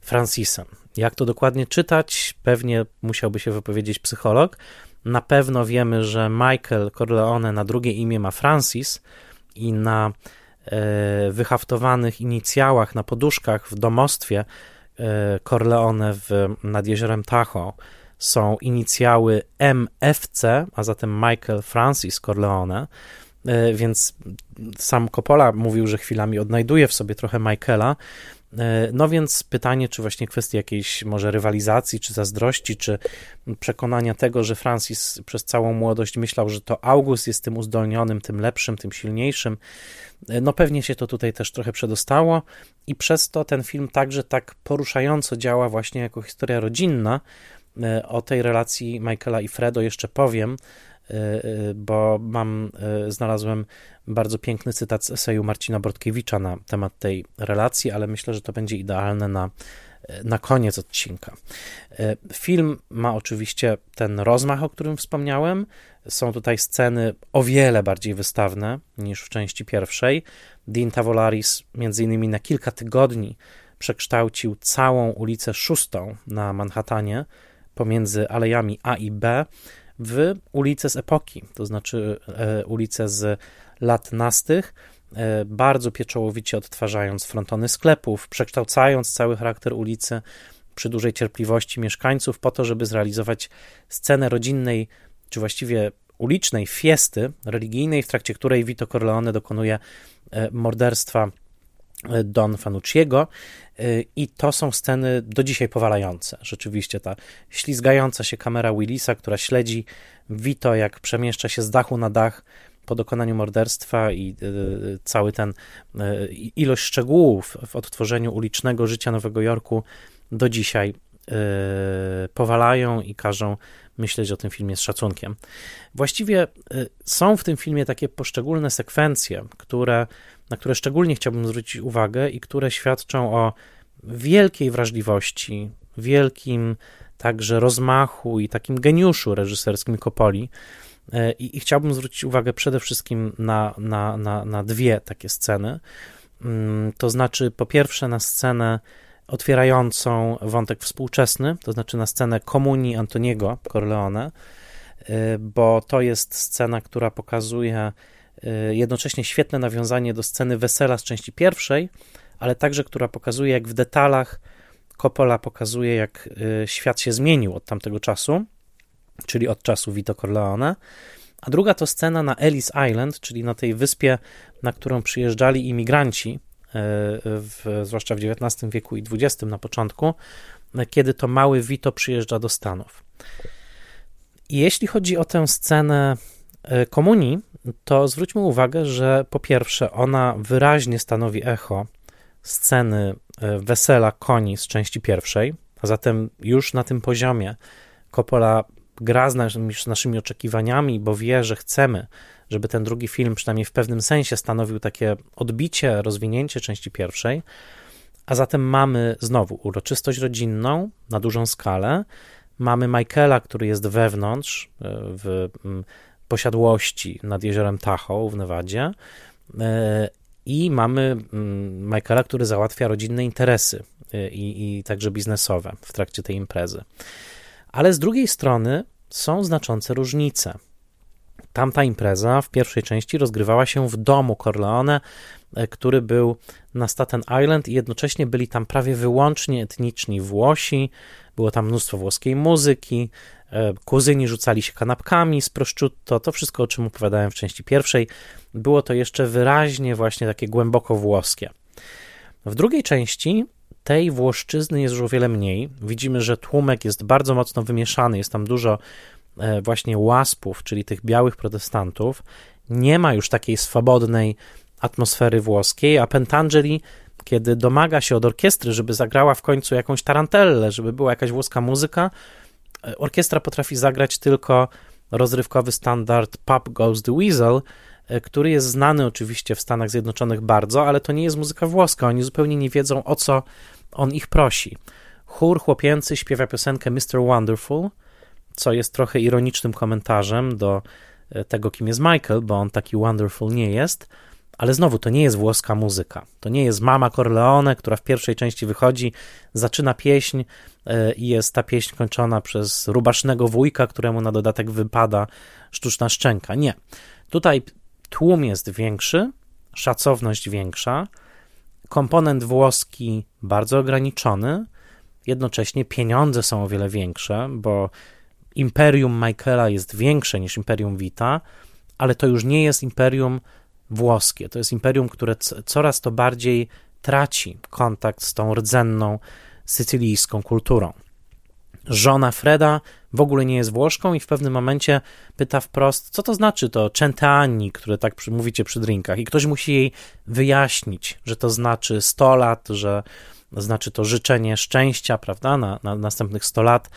Francisem. Jak to dokładnie czytać? Pewnie musiałby się wypowiedzieć psycholog. Na pewno wiemy, że Michael Corleone na drugie imię ma Francis i na e, wyhaftowanych inicjałach, na poduszkach w domostwie e, Corleone w, nad jeziorem Tahoe są inicjały MFC, a zatem Michael Francis Corleone, e, więc sam Coppola mówił, że chwilami odnajduje w sobie trochę Michaela, no więc pytanie, czy właśnie kwestia jakiejś może rywalizacji, czy zazdrości, czy przekonania tego, że Francis przez całą młodość myślał, że to August jest tym uzdolnionym, tym lepszym, tym silniejszym. E, no pewnie się to tutaj też trochę przedostało i przez to ten film także tak poruszająco działa właśnie jako historia rodzinna. E, o tej relacji Michaela i Fredo jeszcze powiem, bo mam, znalazłem bardzo piękny cytat z eseju Marcina Bortkiewicza na temat tej relacji, ale myślę, że to będzie idealne na na koniec odcinka. Film ma oczywiście ten rozmach, o którym wspomniałem. Są tutaj sceny o wiele bardziej wystawne niż w części pierwszej. Dean Tavolaris między innymi na kilka tygodni przekształcił całą ulicę Szóstą na Manhattanie pomiędzy alejami A i B w ulicę z epoki, to znaczy e, ulicę z lat nastych, e, bardzo pieczołowicie odtwarzając frontony sklepów, przekształcając cały charakter ulicy przy dużej cierpliwości mieszkańców, po to, żeby zrealizować scenę rodzinnej, czy właściwie ulicznej fiesty religijnej, w trakcie której Vito Corleone dokonuje e, morderstwa Don Fanucciego i to są sceny do dzisiaj powalające. Rzeczywiście ta ślizgająca się kamera Willisa, która śledzi Vito, jak przemieszcza się z dachu na dach po dokonaniu morderstwa i y, cały ten y, ilość szczegółów w odtworzeniu ulicznego życia Nowego Jorku do dzisiaj y, powalają i każą myśleć o tym filmie z szacunkiem. Właściwie są w tym filmie takie poszczególne sekwencje, które na które szczególnie chciałbym zwrócić uwagę i które świadczą o wielkiej wrażliwości, wielkim także rozmachu i takim geniuszu reżyserskim Kopoli. E, I, I, chciałbym zwrócić uwagę przede wszystkim na, na, na, na dwie takie sceny. Mm, to znaczy, po pierwsze, na scenę otwierającą wątek współczesny, to znaczy na scenę komunii Antoniego Corleone, e, bo to jest scena, która pokazuje jednocześnie świetne nawiązanie do sceny wesela z części pierwszej, ale także, która pokazuje, jak w detalach Coppola pokazuje, jak y, świat się zmienił od tamtego czasu, czyli od czasu Vito Corleone. A druga to scena na Ellis Island, czyli na tej wyspie, na którą przyjeżdżali imigranci, y, w, zwłaszcza w XIX wieku i XX na początku, kiedy to mały Vito przyjeżdża do Stanów. I jeśli chodzi o tę scenę komunii, to zwróćmy uwagę, że po pierwsze ona wyraźnie stanowi echo sceny e, wesela koni z części pierwszej, a zatem już na tym poziomie Coppola gra z naszymi, naszymi oczekiwaniami, bo wie, że chcemy, żeby ten drugi film przynajmniej w pewnym sensie stanowił takie odbicie, rozwinięcie części pierwszej, a zatem mamy znowu uroczystość rodzinną na dużą skalę, mamy Michaela, który jest wewnątrz, e, w posiadłości nad jeziorem Tahoe w Nevadzie e, i mamy mm, Michaela, który załatwia rodzinne interesy e, i, i także biznesowe w trakcie tej imprezy. Ale z drugiej strony są znaczące różnice. Tamta impreza w pierwszej części rozgrywała się w domu Corleone, e, który był na Staten Island i jednocześnie byli tam prawie wyłącznie etniczni Włosi, było tam mnóstwo włoskiej muzyki, kuzyni rzucali się kanapkami z prosciutto, to wszystko, o czym opowiadałem w części pierwszej, było to jeszcze wyraźnie właśnie takie głęboko włoskie. W drugiej części tej włoszczyzny jest już o wiele mniej. Widzimy, że tłumek jest bardzo mocno wymieszany, jest tam dużo e, właśnie łaspów, czyli tych białych protestantów. Nie ma już takiej swobodnej atmosfery włoskiej, a Pentangeli, kiedy domaga się od orkiestry, żeby zagrała w końcu jakąś tarantellę, żeby była jakaś włoska muzyka, orkiestra potrafi zagrać tylko rozrywkowy standard Pop Goes the Weasel, e, który jest znany oczywiście w Stanach Zjednoczonych bardzo, ale to nie jest muzyka włoska. Oni zupełnie nie wiedzą, o co on ich prosi. Chór chłopięcy śpiewa piosenkę Mr. Wonderful, co jest trochę ironicznym komentarzem do e, tego, kim jest Michael, bo on taki wonderful nie jest. Ale znowu, to nie jest włoska muzyka. To nie jest mama Corleone, która w pierwszej części wychodzi, zaczyna pieśń e, i jest ta pieśń kończona przez rubasznego wujka, któremu na dodatek wypada sztuczna szczęka. Nie. Tutaj tłum jest większy, szacowność większa, komponent włoski bardzo ograniczony, jednocześnie pieniądze są o wiele większe, bo imperium Michaela jest większe niż imperium Vita, ale to już nie jest imperium włoskie. To jest imperium, które coraz to bardziej traci kontakt z tą rdzenną sycylijską kulturą. Żona Freda w ogóle nie jest Włoszką i w pewnym momencie pyta wprost, co to znaczy to centeani, które tak mówicie przy drinkach i ktoś musi jej wyjaśnić, że to znaczy 100 lat, że znaczy to życzenie szczęścia, prawda, na, na następnych 100 lat.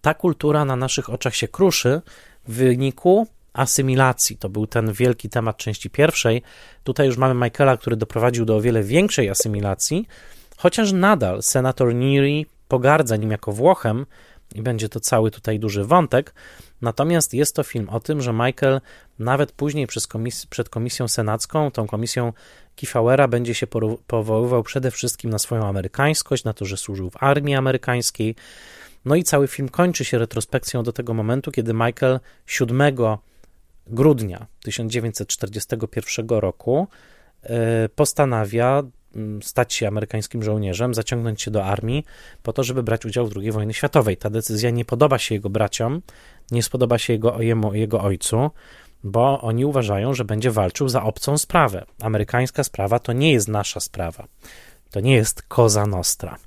Ta kultura na naszych oczach się kruszy w wyniku asymilacji. To był ten wielki temat części pierwszej. Tutaj już mamy Michaela, który doprowadził do o wiele większej asymilacji, chociaż nadal senator Neary pogardza nim jako Włochem i będzie to cały tutaj duży wątek. Natomiast jest to film o tym, że Michael nawet później komis przed komisją senacką, tą komisją Kifauera, będzie się powoływał przede wszystkim na swoją amerykańskość, na to, że służył w armii amerykańskiej. No i cały film kończy się retrospekcją do tego momentu, kiedy Michael 7 grudnia 1941 roku e, postanawia mm, stać się amerykańskim żołnierzem, zaciągnąć się do armii po to, żeby brać udział w II wojnie światowej. Ta decyzja nie podoba się jego braciom, nie spodoba się jego, jemu, jego ojcu, bo oni uważają, że będzie walczył za obcą sprawę. Amerykańska sprawa to nie jest nasza sprawa. To nie jest Cosa Nostra.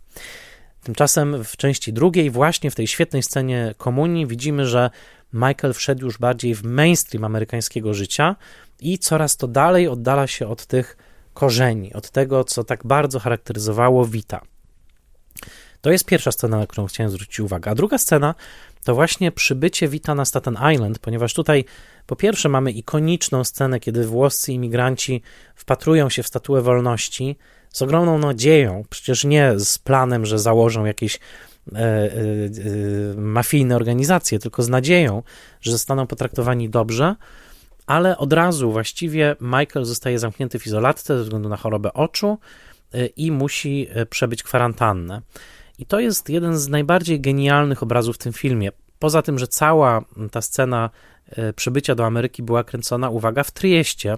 Tymczasem w części drugiej, właśnie w tej świetnej scenie komunii, widzimy, że Michael wszedł już bardziej w mainstream amerykańskiego życia i coraz to dalej oddala się od tych korzeni, od tego, co tak bardzo charakteryzowało Vita. To jest pierwsza scena, na którą chciałem zwrócić uwagę. A druga scena to właśnie przybycie Vita na Staten Island, ponieważ tutaj po pierwsze mamy ikoniczną scenę, kiedy włoscy imigranci wpatrują się w statuę wolności z ogromną nadzieją, przecież nie z planem, że założą jakieś mafijne organizacje, tylko z nadzieją, że zostaną potraktowani dobrze, ale od razu właściwie Michael zostaje zamknięty w izolatce ze względu na chorobę oczu i musi przebyć kwarantannę. I to jest jeden z najbardziej genialnych obrazów w tym filmie. Poza tym, że cała ta scena przybycia do Ameryki była kręcona, uwaga, w Trieście,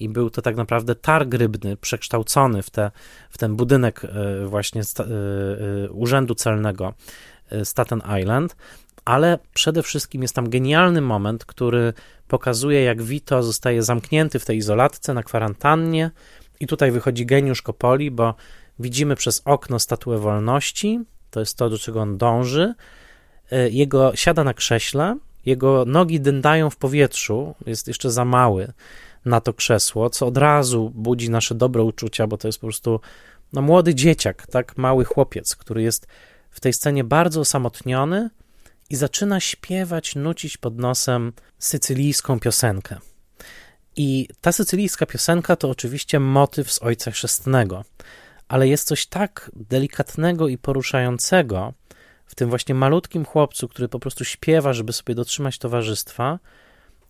i był to tak naprawdę targ rybny przekształcony w, te, w ten budynek e, właśnie sta, e, e, urzędu celnego Staten Island, ale przede wszystkim jest tam genialny moment, który pokazuje, jak Vito zostaje zamknięty w tej izolatce na kwarantannie. I tutaj wychodzi geniusz Kopoli, bo widzimy przez okno statuę wolności, to jest to, do czego on dąży, jego siada na krześle, jego nogi dędają w powietrzu, jest jeszcze za mały, na to krzesło, co od razu budzi nasze dobre uczucia, bo to jest po prostu no, młody dzieciak, tak mały chłopiec, który jest w tej scenie bardzo osamotniony i zaczyna śpiewać, nucić pod nosem sycylijską piosenkę. I ta sycylijska piosenka to oczywiście motyw z Ojca Chrzestnego, ale jest coś tak delikatnego i poruszającego w tym właśnie malutkim chłopcu, który po prostu śpiewa, żeby sobie dotrzymać towarzystwa,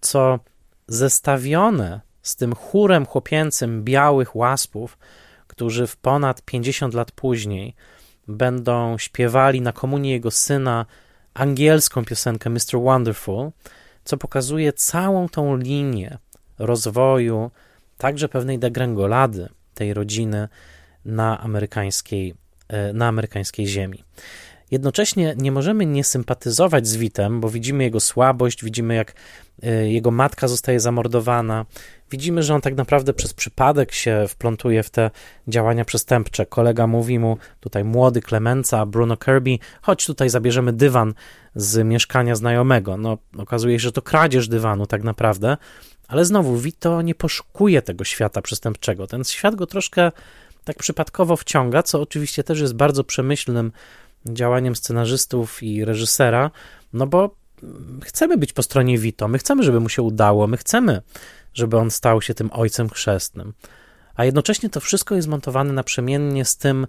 co zestawione z tym chórem chłopięcym białych łaspów, którzy w ponad 50 lat później będą śpiewali na komunii jego syna angielską piosenkę Mr. Wonderful, co pokazuje całą tą linię rozwoju, także pewnej degrengolady tej rodziny na amerykańskiej, e, na amerykańskiej ziemi. Jednocześnie nie możemy nie sympatyzować z Witem, bo widzimy jego słabość, widzimy jak e, jego matka zostaje zamordowana, widzimy, że on tak naprawdę przez przypadek się wplątuje w te działania przestępcze. Kolega mówi mu, tutaj młody Clemenza, Bruno Kirby, chodź tutaj zabierzemy dywan z mieszkania znajomego. No, okazuje się, że to kradzież dywanu tak naprawdę, ale znowu Vito nie poszukuje tego świata przestępczego. Ten świat go troszkę tak przypadkowo wciąga, co oczywiście też jest bardzo przemyślnym działaniem scenarzystów i reżysera, no bo chcemy być po stronie Vito, my chcemy, żeby mu się udało, my chcemy, żeby on stał się tym ojcem chrzestnym. A jednocześnie to wszystko jest montowane naprzemiennie z tym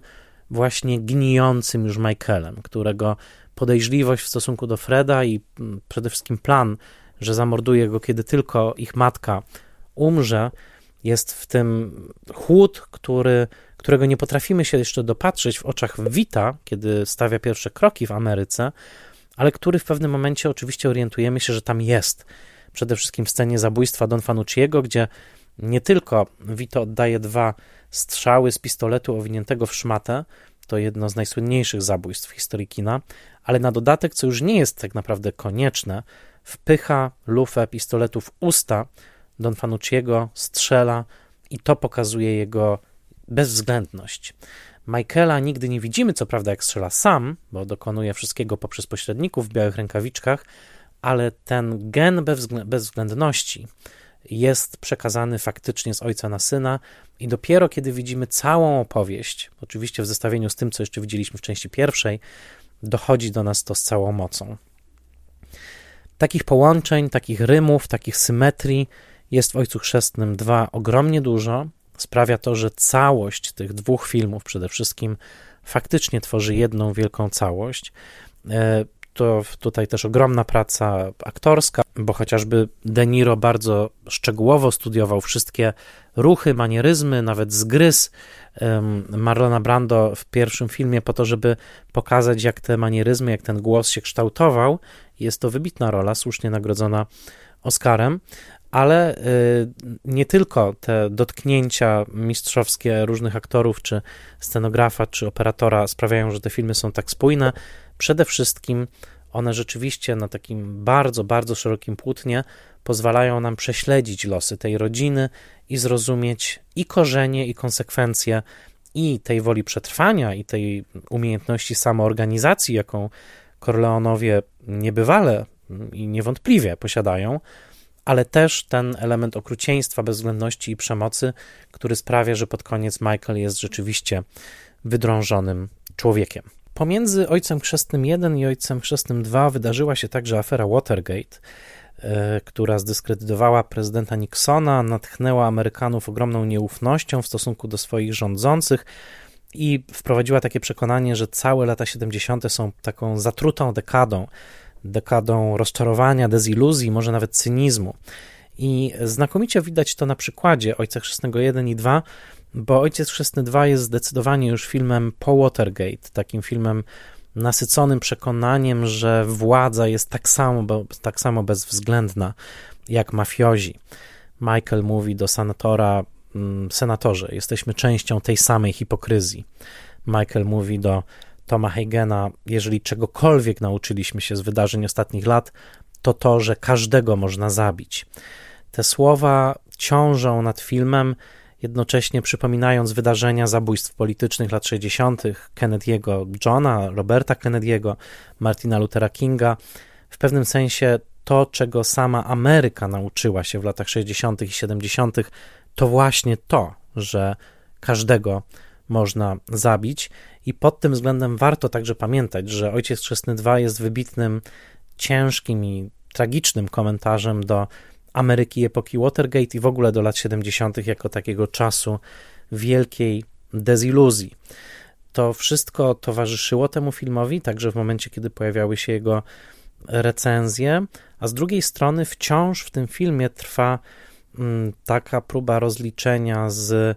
właśnie gnijącym już Michaelem, którego podejrzliwość w stosunku do Freda i mm, przede wszystkim plan, że zamorduje go, kiedy tylko ich matka umrze, jest w tym chłód, który, którego nie potrafimy się jeszcze dopatrzeć w oczach Wita, kiedy stawia pierwsze kroki w Ameryce, ale który w pewnym momencie oczywiście orientujemy się, że tam jest. Przede wszystkim w scenie zabójstwa Don Fanucciego, gdzie nie tylko Vito oddaje dwa strzały z pistoletu owiniętego w szmatę, to jedno z najsłynniejszych zabójstw w historii kina, ale na dodatek, co już nie jest tak naprawdę konieczne, wpycha lufę pistoletu w usta Don Fanucciego, strzela i to pokazuje jego bezwzględność. Michaela nigdy nie widzimy, co prawda, jak strzela sam, bo dokonuje wszystkiego poprzez pośredników w białych rękawiczkach, ale ten gen bezwzględności jest przekazany faktycznie z ojca na syna, i dopiero kiedy widzimy całą opowieść, oczywiście w zestawieniu z tym, co jeszcze widzieliśmy w części pierwszej, dochodzi do nas to z całą mocą. Takich połączeń, takich rymów, takich symetrii jest w Ojcu Chrzestnym dwa ogromnie dużo, sprawia to, że całość tych dwóch filmów przede wszystkim faktycznie tworzy jedną wielką całość. E, to tutaj też ogromna praca aktorska, bo chociażby De Niro bardzo szczegółowo studiował wszystkie ruchy, manieryzmy, nawet zgryz Marlona Brando w pierwszym filmie po to, żeby pokazać, jak te manieryzmy, jak ten głos się kształtował. Jest to wybitna rola, słusznie nagrodzona Oscarem, ale y, nie tylko te dotknięcia mistrzowskie różnych aktorów, czy scenografa, czy operatora sprawiają, że te filmy są tak spójne. Przede wszystkim one rzeczywiście na takim bardzo, bardzo szerokim płótnie pozwalają nam prześledzić losy tej rodziny i zrozumieć i korzenie, i konsekwencje i tej woli przetrwania, i tej umiejętności samoorganizacji, jaką Corleonowie niebywale i niewątpliwie posiadają, ale też ten element okrucieństwa, bezwzględności i przemocy, który sprawia, że pod koniec Michael jest rzeczywiście wydrążonym człowiekiem. Pomiędzy Ojcem Chrzestnym 1 i Ojcem Chrzestnym 2 wydarzyła się także afera Watergate, e, która zdyskredytowała prezydenta Nixona, natchnęła Amerykanów ogromną nieufnością w stosunku do swoich rządzących i wprowadziła takie przekonanie, że całe lata 70. są taką zatrutą dekadą, dekadą rozczarowania, deziluzji, może nawet cynizmu. I znakomicie widać to na przykładzie Ojca Chrzestnego 1 i 2, bo Ojciec Chrzestny 2 jest zdecydowanie już filmem po Watergate, takim filmem nasyconym przekonaniem, że władza jest tak samo, tak samo bezwzględna jak mafiozi. Michael mówi do senatora, mm, senatorze, jesteśmy częścią tej samej hipokryzji. Michael mówi do Toma Hagena, jeżeli czegokolwiek nauczyliśmy się z wydarzeń ostatnich lat, to to, że każdego można zabić. Te słowa ciążą nad filmem, jednocześnie przypominając wydarzenia zabójstw politycznych lat 60. Kennedy'ego Johna, Roberta Kennedy'ego, Martina Luthera Kinga. W pewnym sensie to, czego sama Ameryka nauczyła się w latach 60. i 70., to właśnie to, że każdego można zabić. I pod tym względem warto także pamiętać, że Ojciec Chrzestny II jest wybitnym, ciężkim i tragicznym komentarzem do Ameryki epoki Watergate i w ogóle do lat 70. jako takiego czasu wielkiej deziluzji. To wszystko towarzyszyło temu filmowi, także w momencie, kiedy pojawiały się jego recenzje, a z drugiej strony wciąż w tym filmie trwa mm, taka próba rozliczenia z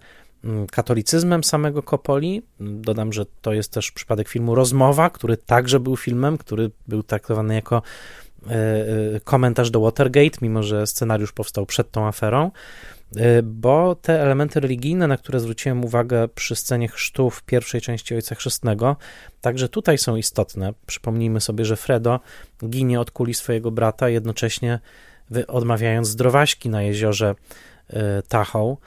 katolicyzmem samego Kopoli. Dodam, że to jest też przypadek filmu Rozmowa, który także był filmem, który był traktowany jako E, e, komentarz do Watergate, mimo że scenariusz powstał przed tą aferą, e, bo te elementy religijne, na które zwróciłem uwagę przy scenie chrztu w pierwszej części Ojca Chrzestnego, także tutaj są istotne. Przypomnijmy sobie, że Fredo ginie od kuli swojego brata, jednocześnie odmawiając zdrowaśki na jeziorze Tahoe,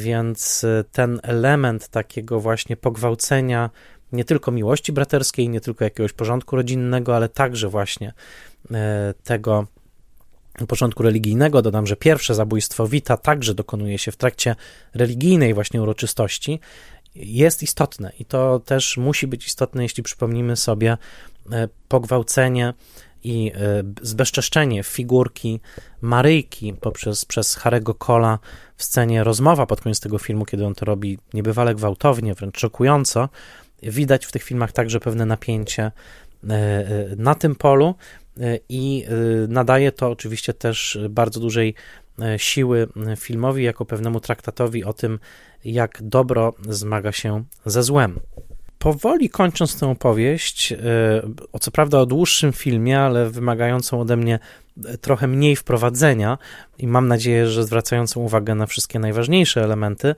więc ten element takiego właśnie pogwałcenia nie tylko miłości braterskiej, nie tylko jakiegoś porządku rodzinnego, ale także właśnie e, tego porządku religijnego. Dodam, że pierwsze zabójstwo Wita także dokonuje się w trakcie religijnej właśnie uroczystości. Jest istotne i to też musi być istotne, jeśli przypomnimy sobie e, pogwałcenie i e, zbezczeszczenie figurki Maryjki poprzez przez Harego Cola w scenie rozmowa pod koniec tego filmu, kiedy on to robi niebywale gwałtownie, wręcz szokująco, Widać w tych filmach także pewne napięcie e, e, na tym polu i nadaje to oczywiście też bardzo dużej siły filmowi jako pewnemu traktatowi o tym, jak dobro zmaga się ze złem. Powoli kończąc tę opowieść, o co prawda o dłuższym filmie, ale wymagającą ode mnie trochę mniej wprowadzenia i mam nadzieję, że zwracającą uwagę na wszystkie najważniejsze elementy.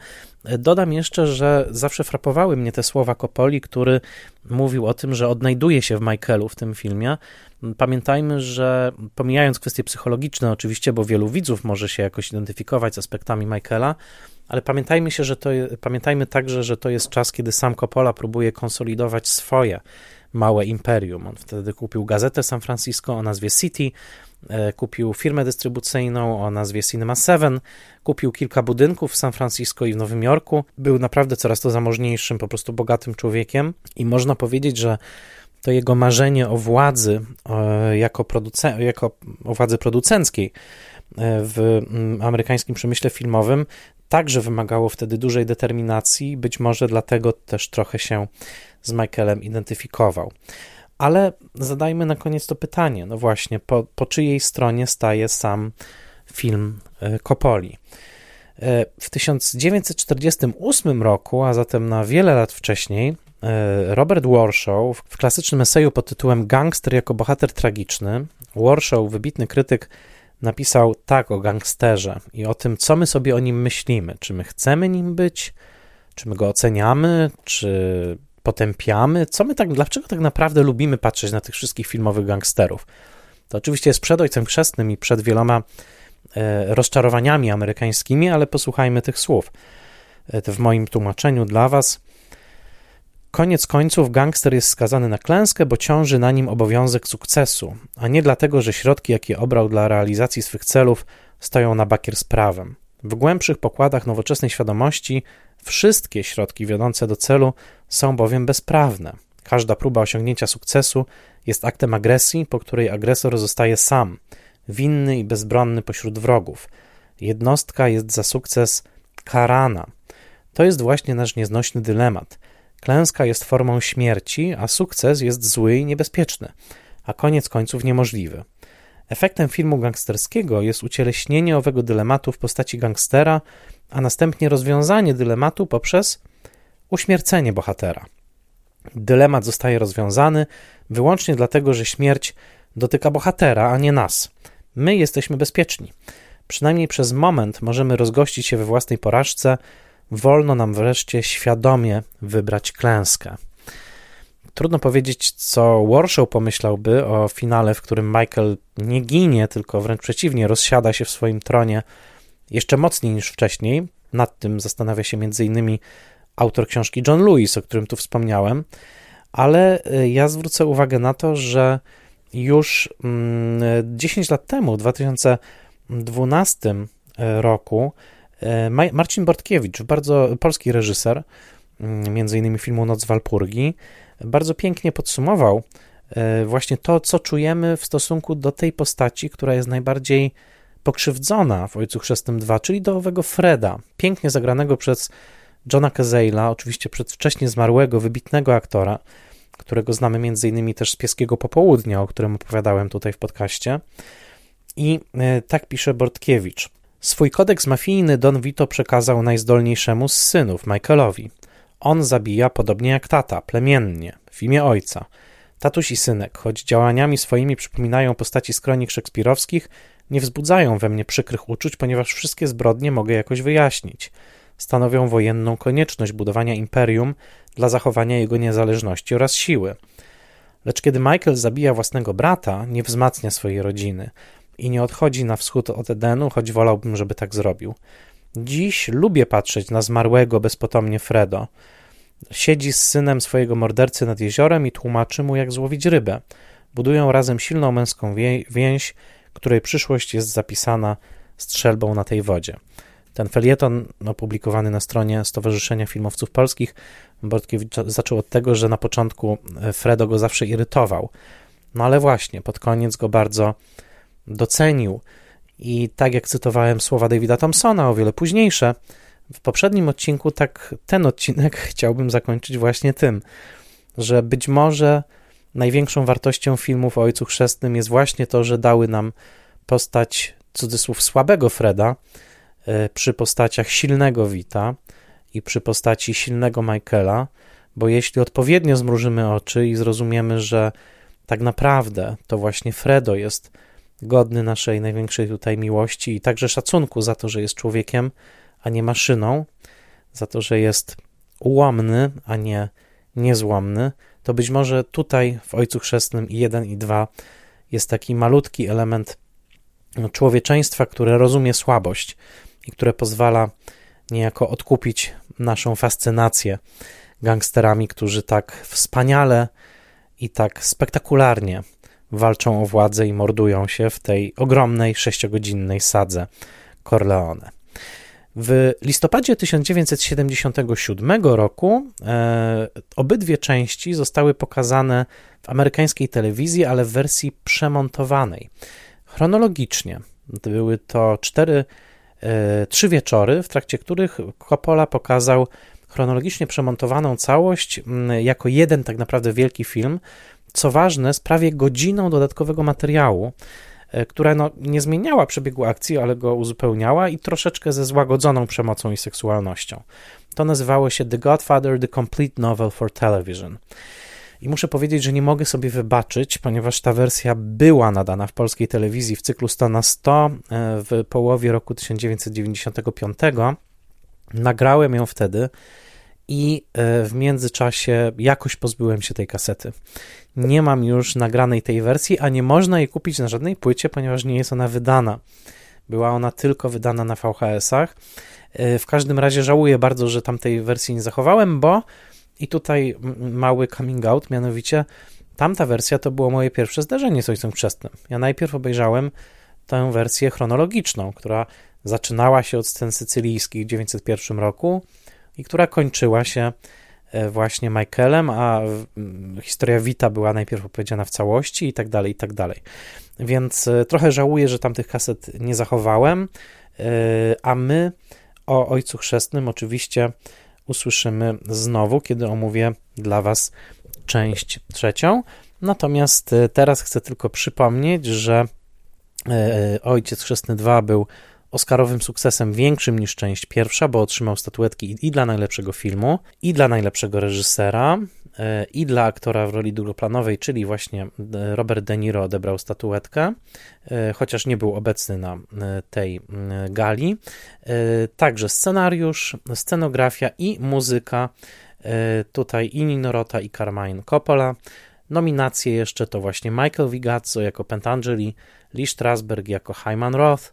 Dodam jeszcze, że zawsze frapowały mnie te słowa Kopoli, który mówił o tym, że odnajduje się w Michaelu w tym filmie. Pamiętajmy, że pomijając kwestie psychologiczne, oczywiście, bo wielu widzów może się jakoś identyfikować z aspektami Michaela, ale pamiętajmy się, że to, pamiętajmy także, że to jest czas, kiedy sam Coppola próbuje konsolidować swoje małe imperium. On wtedy kupił gazetę San Francisco o nazwie City, E, kupił firmę dystrybucyjną o nazwie Cinema 7, kupił kilka budynków w San Francisco i w Nowym Jorku. Był naprawdę coraz to zamożniejszym, po prostu bogatym człowiekiem i można powiedzieć, że to jego marzenie o władzy jako, producen- jako o władzy producenckiej w mm, amerykańskim przemyśle filmowym także wymagało wtedy dużej determinacji, być może dlatego też trochę się z Michaelem identyfikował. Ale zadajmy na koniec to pytanie, no właśnie, po, po czyjej stronie staje sam film e, Coppoli? E, w 1948 roku, a zatem na wiele lat wcześniej, e, Robert Warshaw w klasycznym eseju pod tytułem Gangster jako bohater tragiczny, Warshaw, wybitny krytyk napisał tak o gangsterze i o tym, co my sobie o nim myślimy. Czy my chcemy nim być, czy my go oceniamy, czy potępiamy, co my tak, dlaczego tak naprawdę lubimy patrzeć na tych wszystkich filmowych gangsterów. To oczywiście jest przed Ojcem Chrzestnym i przed wieloma e, rozczarowaniami amerykańskimi, ale posłuchajmy tych słów. E, w moim tłumaczeniu dla Was Koniec końców gangster jest skazany na klęskę, bo ciąży na nim obowiązek sukcesu, a nie dlatego, że środki, jakie obrał dla realizacji swych celów, stoją na bakier z prawem. W głębszych pokładach nowoczesnej świadomości wszystkie środki wiodące do celu są bowiem bezprawne. Każda próba osiągnięcia sukcesu jest aktem agresji, po której agresor zostaje sam, winny i bezbronny pośród wrogów. Jednostka jest za sukces karana. To jest właśnie nasz nieznośny dylemat – Klęska jest formą śmierci, a sukces jest zły i niebezpieczny, a koniec końców niemożliwy. Efektem filmu gangsterskiego jest ucieleśnienie owego dylematu w postaci gangstera, a następnie rozwiązanie dylematu poprzez uśmiercenie bohatera. Dylemat zostaje rozwiązany wyłącznie dlatego, że śmierć dotyka bohatera, a nie nas. My jesteśmy bezpieczni. Przynajmniej przez moment możemy rozgościć się we własnej porażce, wolno nam wreszcie świadomie wybrać klęskę. Trudno powiedzieć, co Warshaw pomyślałby o finale, w którym Michael nie ginie, tylko wręcz przeciwnie, rozsiada się w swoim tronie jeszcze mocniej niż wcześniej. Nad tym zastanawia się m.in. autor książki John Lewis, o którym tu wspomniałem, ale y, ja zwrócę uwagę na to, że już 10 mm, lat temu, w 2012 y, roku, Marcin Bortkiewicz, bardzo polski reżyser, mm, między innymi filmu Noc Walpurgi, bardzo pięknie podsumował e, właśnie to, co czujemy w stosunku do tej postaci, która jest najbardziej pokrzywdzona w Ojcu Chrzestnym 2, czyli do owego Freda, pięknie zagranego przez Johna Cazale'a, oczywiście przedwcześnie zmarłego, wybitnego aktora, którego znamy między innymi też z Pieskiego Popołudnia, o którym opowiadałem tutaj w podcaście. I e, tak pisze Bortkiewicz. Swój kodeks mafijny Don Vito przekazał najzdolniejszemu z synów, Michaelowi. On zabija podobnie jak tata, plemiennie, w imię ojca. Tatuś i synek, choć działaniami swoimi przypominają postaci z kronik szekspirowskich, nie wzbudzają we mnie przykrych uczuć, ponieważ wszystkie zbrodnie mogę jakoś wyjaśnić. Stanowią wojenną konieczność budowania imperium dla zachowania jego niezależności oraz siły. Lecz kiedy Michael zabija własnego brata, nie wzmacnia swojej rodziny i nie odchodzi na wschód od Edenu, choć wolałbym, żeby tak zrobił. Dziś lubię patrzeć na zmarłego bezpotomnie Fredo. Siedzi z synem swojego mordercy nad jeziorem i tłumaczy mu, jak złowić rybę. Budują razem silną męską więź, której przyszłość jest zapisana strzelbą na tej wodzie. Ten felieton opublikowany na stronie Stowarzyszenia Filmowców Polskich Bortkiewicz zaczął od tego, że na początku Fredo go zawsze irytował. No ale właśnie, pod koniec go bardzo docenił. I tak jak cytowałem słowa Davida Thompsona, o wiele późniejsze, w poprzednim odcinku, tak ten odcinek chciałbym zakończyć właśnie tym, że być może największą wartością filmów o Ojcu Chrzestnym jest właśnie to, że dały nam postać, cudzysłów, słabego Freda e, przy postaciach silnego Wita i przy postaci silnego Michaela, bo jeśli odpowiednio zmrużymy oczy i zrozumiemy, że tak naprawdę to właśnie Fredo jest godny naszej największej tutaj miłości i także szacunku za to, że jest człowiekiem, a nie maszyną, za to, że jest ułomny, a nie niezłomny, to być może tutaj w Ojcu Chrzestnym i 1 i 2 jest taki malutki element człowieczeństwa, które rozumie słabość i które pozwala niejako odkupić naszą fascynację gangsterami, którzy tak wspaniale i tak spektakularnie walczą o władzę i mordują się w tej ogromnej sześciogodzinnej sadze Corleone. W listopadzie 1977 roku e, obydwie części zostały pokazane w amerykańskiej telewizji, ale w wersji przemontowanej. Chronologicznie były to cztery, e, trzy wieczory, w trakcie których Coppola pokazał chronologicznie przemontowaną całość jako jeden tak naprawdę wielki film. Co ważne, z prawie godziną dodatkowego materiału, E, która no, nie zmieniała przebiegu akcji, ale go uzupełniała i troszeczkę ze złagodzoną przemocą i seksualnością. To nazywało się The Godfather The Complete Novel for Television. I muszę powiedzieć, że nie mogę sobie wybaczyć, ponieważ ta wersja była nadana w polskiej telewizji w cyklu 100 na 100 e, w połowie roku 1995. Nagrałem ją wtedy i e, w międzyczasie jakoś pozbyłem się tej kasety. Nie mam już nagranej tej wersji, a nie można jej kupić na żadnej płycie, ponieważ nie jest ona wydana. Była ona tylko wydana na VHS-ach. E, w każdym razie żałuję bardzo, że tamtej wersji nie zachowałem, bo i tutaj mały coming out, mianowicie tamta wersja to było moje pierwsze zdarzenie z Ojcem Chrzestnym. Ja najpierw obejrzałem tę wersję chronologiczną, która zaczynała się od scen sycylijskich w 1901 roku, i która kończyła się e, właśnie Michaelem, a historia Wita była najpierw opowiedziana w całości i tak dalej, i tak dalej. Więc e, trochę żałuję, że tamtych kaset nie zachowałem, e, a my o Ojcu Chrzestnym oczywiście usłyszymy znowu, kiedy omówię dla Was część trzecią. Natomiast teraz chcę tylko przypomnieć, że Ojciec Chrzestny 2 był Oscarowym sukcesem większym niż część pierwsza, bo otrzymał statuetki i dla najlepszego filmu, i dla najlepszego reżysera, e, i dla aktora w roli drugoplanowej, czyli właśnie e, Robert De Niro odebrał statuetkę, e, chociaż nie był obecny na tej gali. Także scenariusz, scenografia i muzyka. Tutaj i Nino Rota, i Carmine Coppola. Nominacje jeszcze to właśnie Michael Vigazzo jako Pentangeli, Lee Strasberg jako Hyman Roth,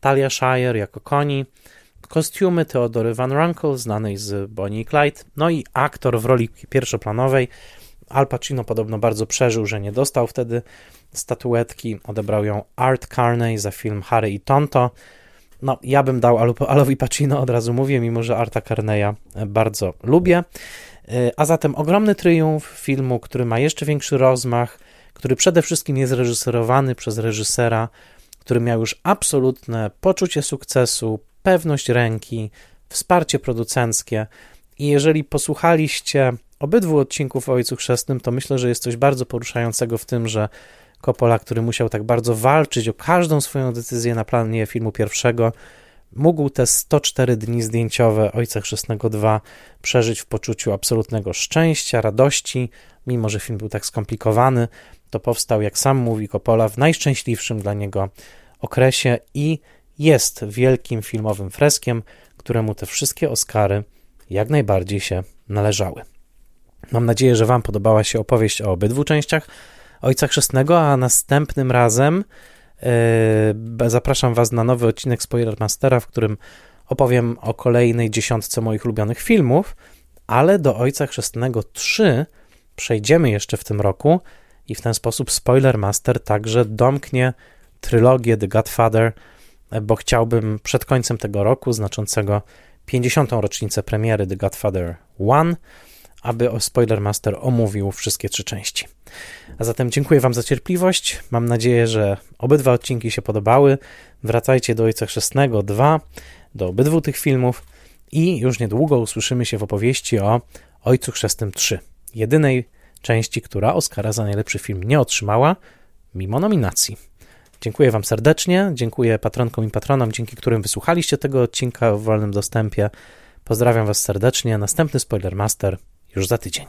Talia Shire jako Connie, kostiumy Teodory Van Runkle, znanej z Bonnie i Clyde, no i aktor w roli pierwszoplanowej. Al Pacino podobno bardzo przeżył, że nie dostał wtedy statuetki. Odebrał ją Art Carney za film Harry i Tonto. No, ja bym dał Al Alowi Pacino, od razu mówię, mimo że Arta Carneya bardzo lubię. E, a zatem ogromny triumf filmu, który ma jeszcze większy rozmach, który przede wszystkim jest reżyserowany przez reżysera, który miał już absolutne poczucie sukcesu, pewność ręki, wsparcie producenckie. I jeżeli posłuchaliście obydwu odcinków o Ojcu Chrzestnym, to myślę, że jest coś bardzo poruszającego w tym, że Coppola, który musiał tak bardzo walczyć o każdą swoją decyzję na planie filmu pierwszego, mógł te 104 dni zdjęciowe Ojca Chrzestnego 2 przeżyć w poczuciu absolutnego szczęścia, radości, mimo że film był tak skomplikowany, to powstał, jak sam mówi Coppola, w najszczęśliwszym dla niego okresie i jest wielkim filmowym freskiem, któremu te wszystkie Oscary jak najbardziej się należały. Mam nadzieję, że Wam podobała się opowieść o obydwu częściach Ojca Chrzestnego, a następnym razem yy, zapraszam Was na nowy odcinek Spoilermastera, w którym opowiem o kolejnej dziesiątce moich ulubionych filmów, ale do Ojca Chrzestnego 3 przejdziemy jeszcze w tym roku i w ten sposób Spoilermaster także domknie trylogię The Godfather, bo chciałbym przed końcem tego roku, znaczącego 50. rocznicę premiery The Godfather 1, aby Spoilermaster omówił wszystkie trzy części. A zatem dziękuję Wam za cierpliwość. Mam nadzieję, że obydwa odcinki się podobały. Wracajcie do Ojca Chrzestnego 2, do obydwu tych filmów i już niedługo usłyszymy się w opowieści o Ojcu Chrzestnym 3, jedynej części, która Oscara za najlepszy film nie otrzymała, mimo nominacji. Dziękuję Wam serdecznie, dziękuję patronkom i patronom, dzięki którym wysłuchaliście tego odcinka w wolnym dostępie. Pozdrawiam Was serdecznie. Następny Spoilermaster już za tydzień.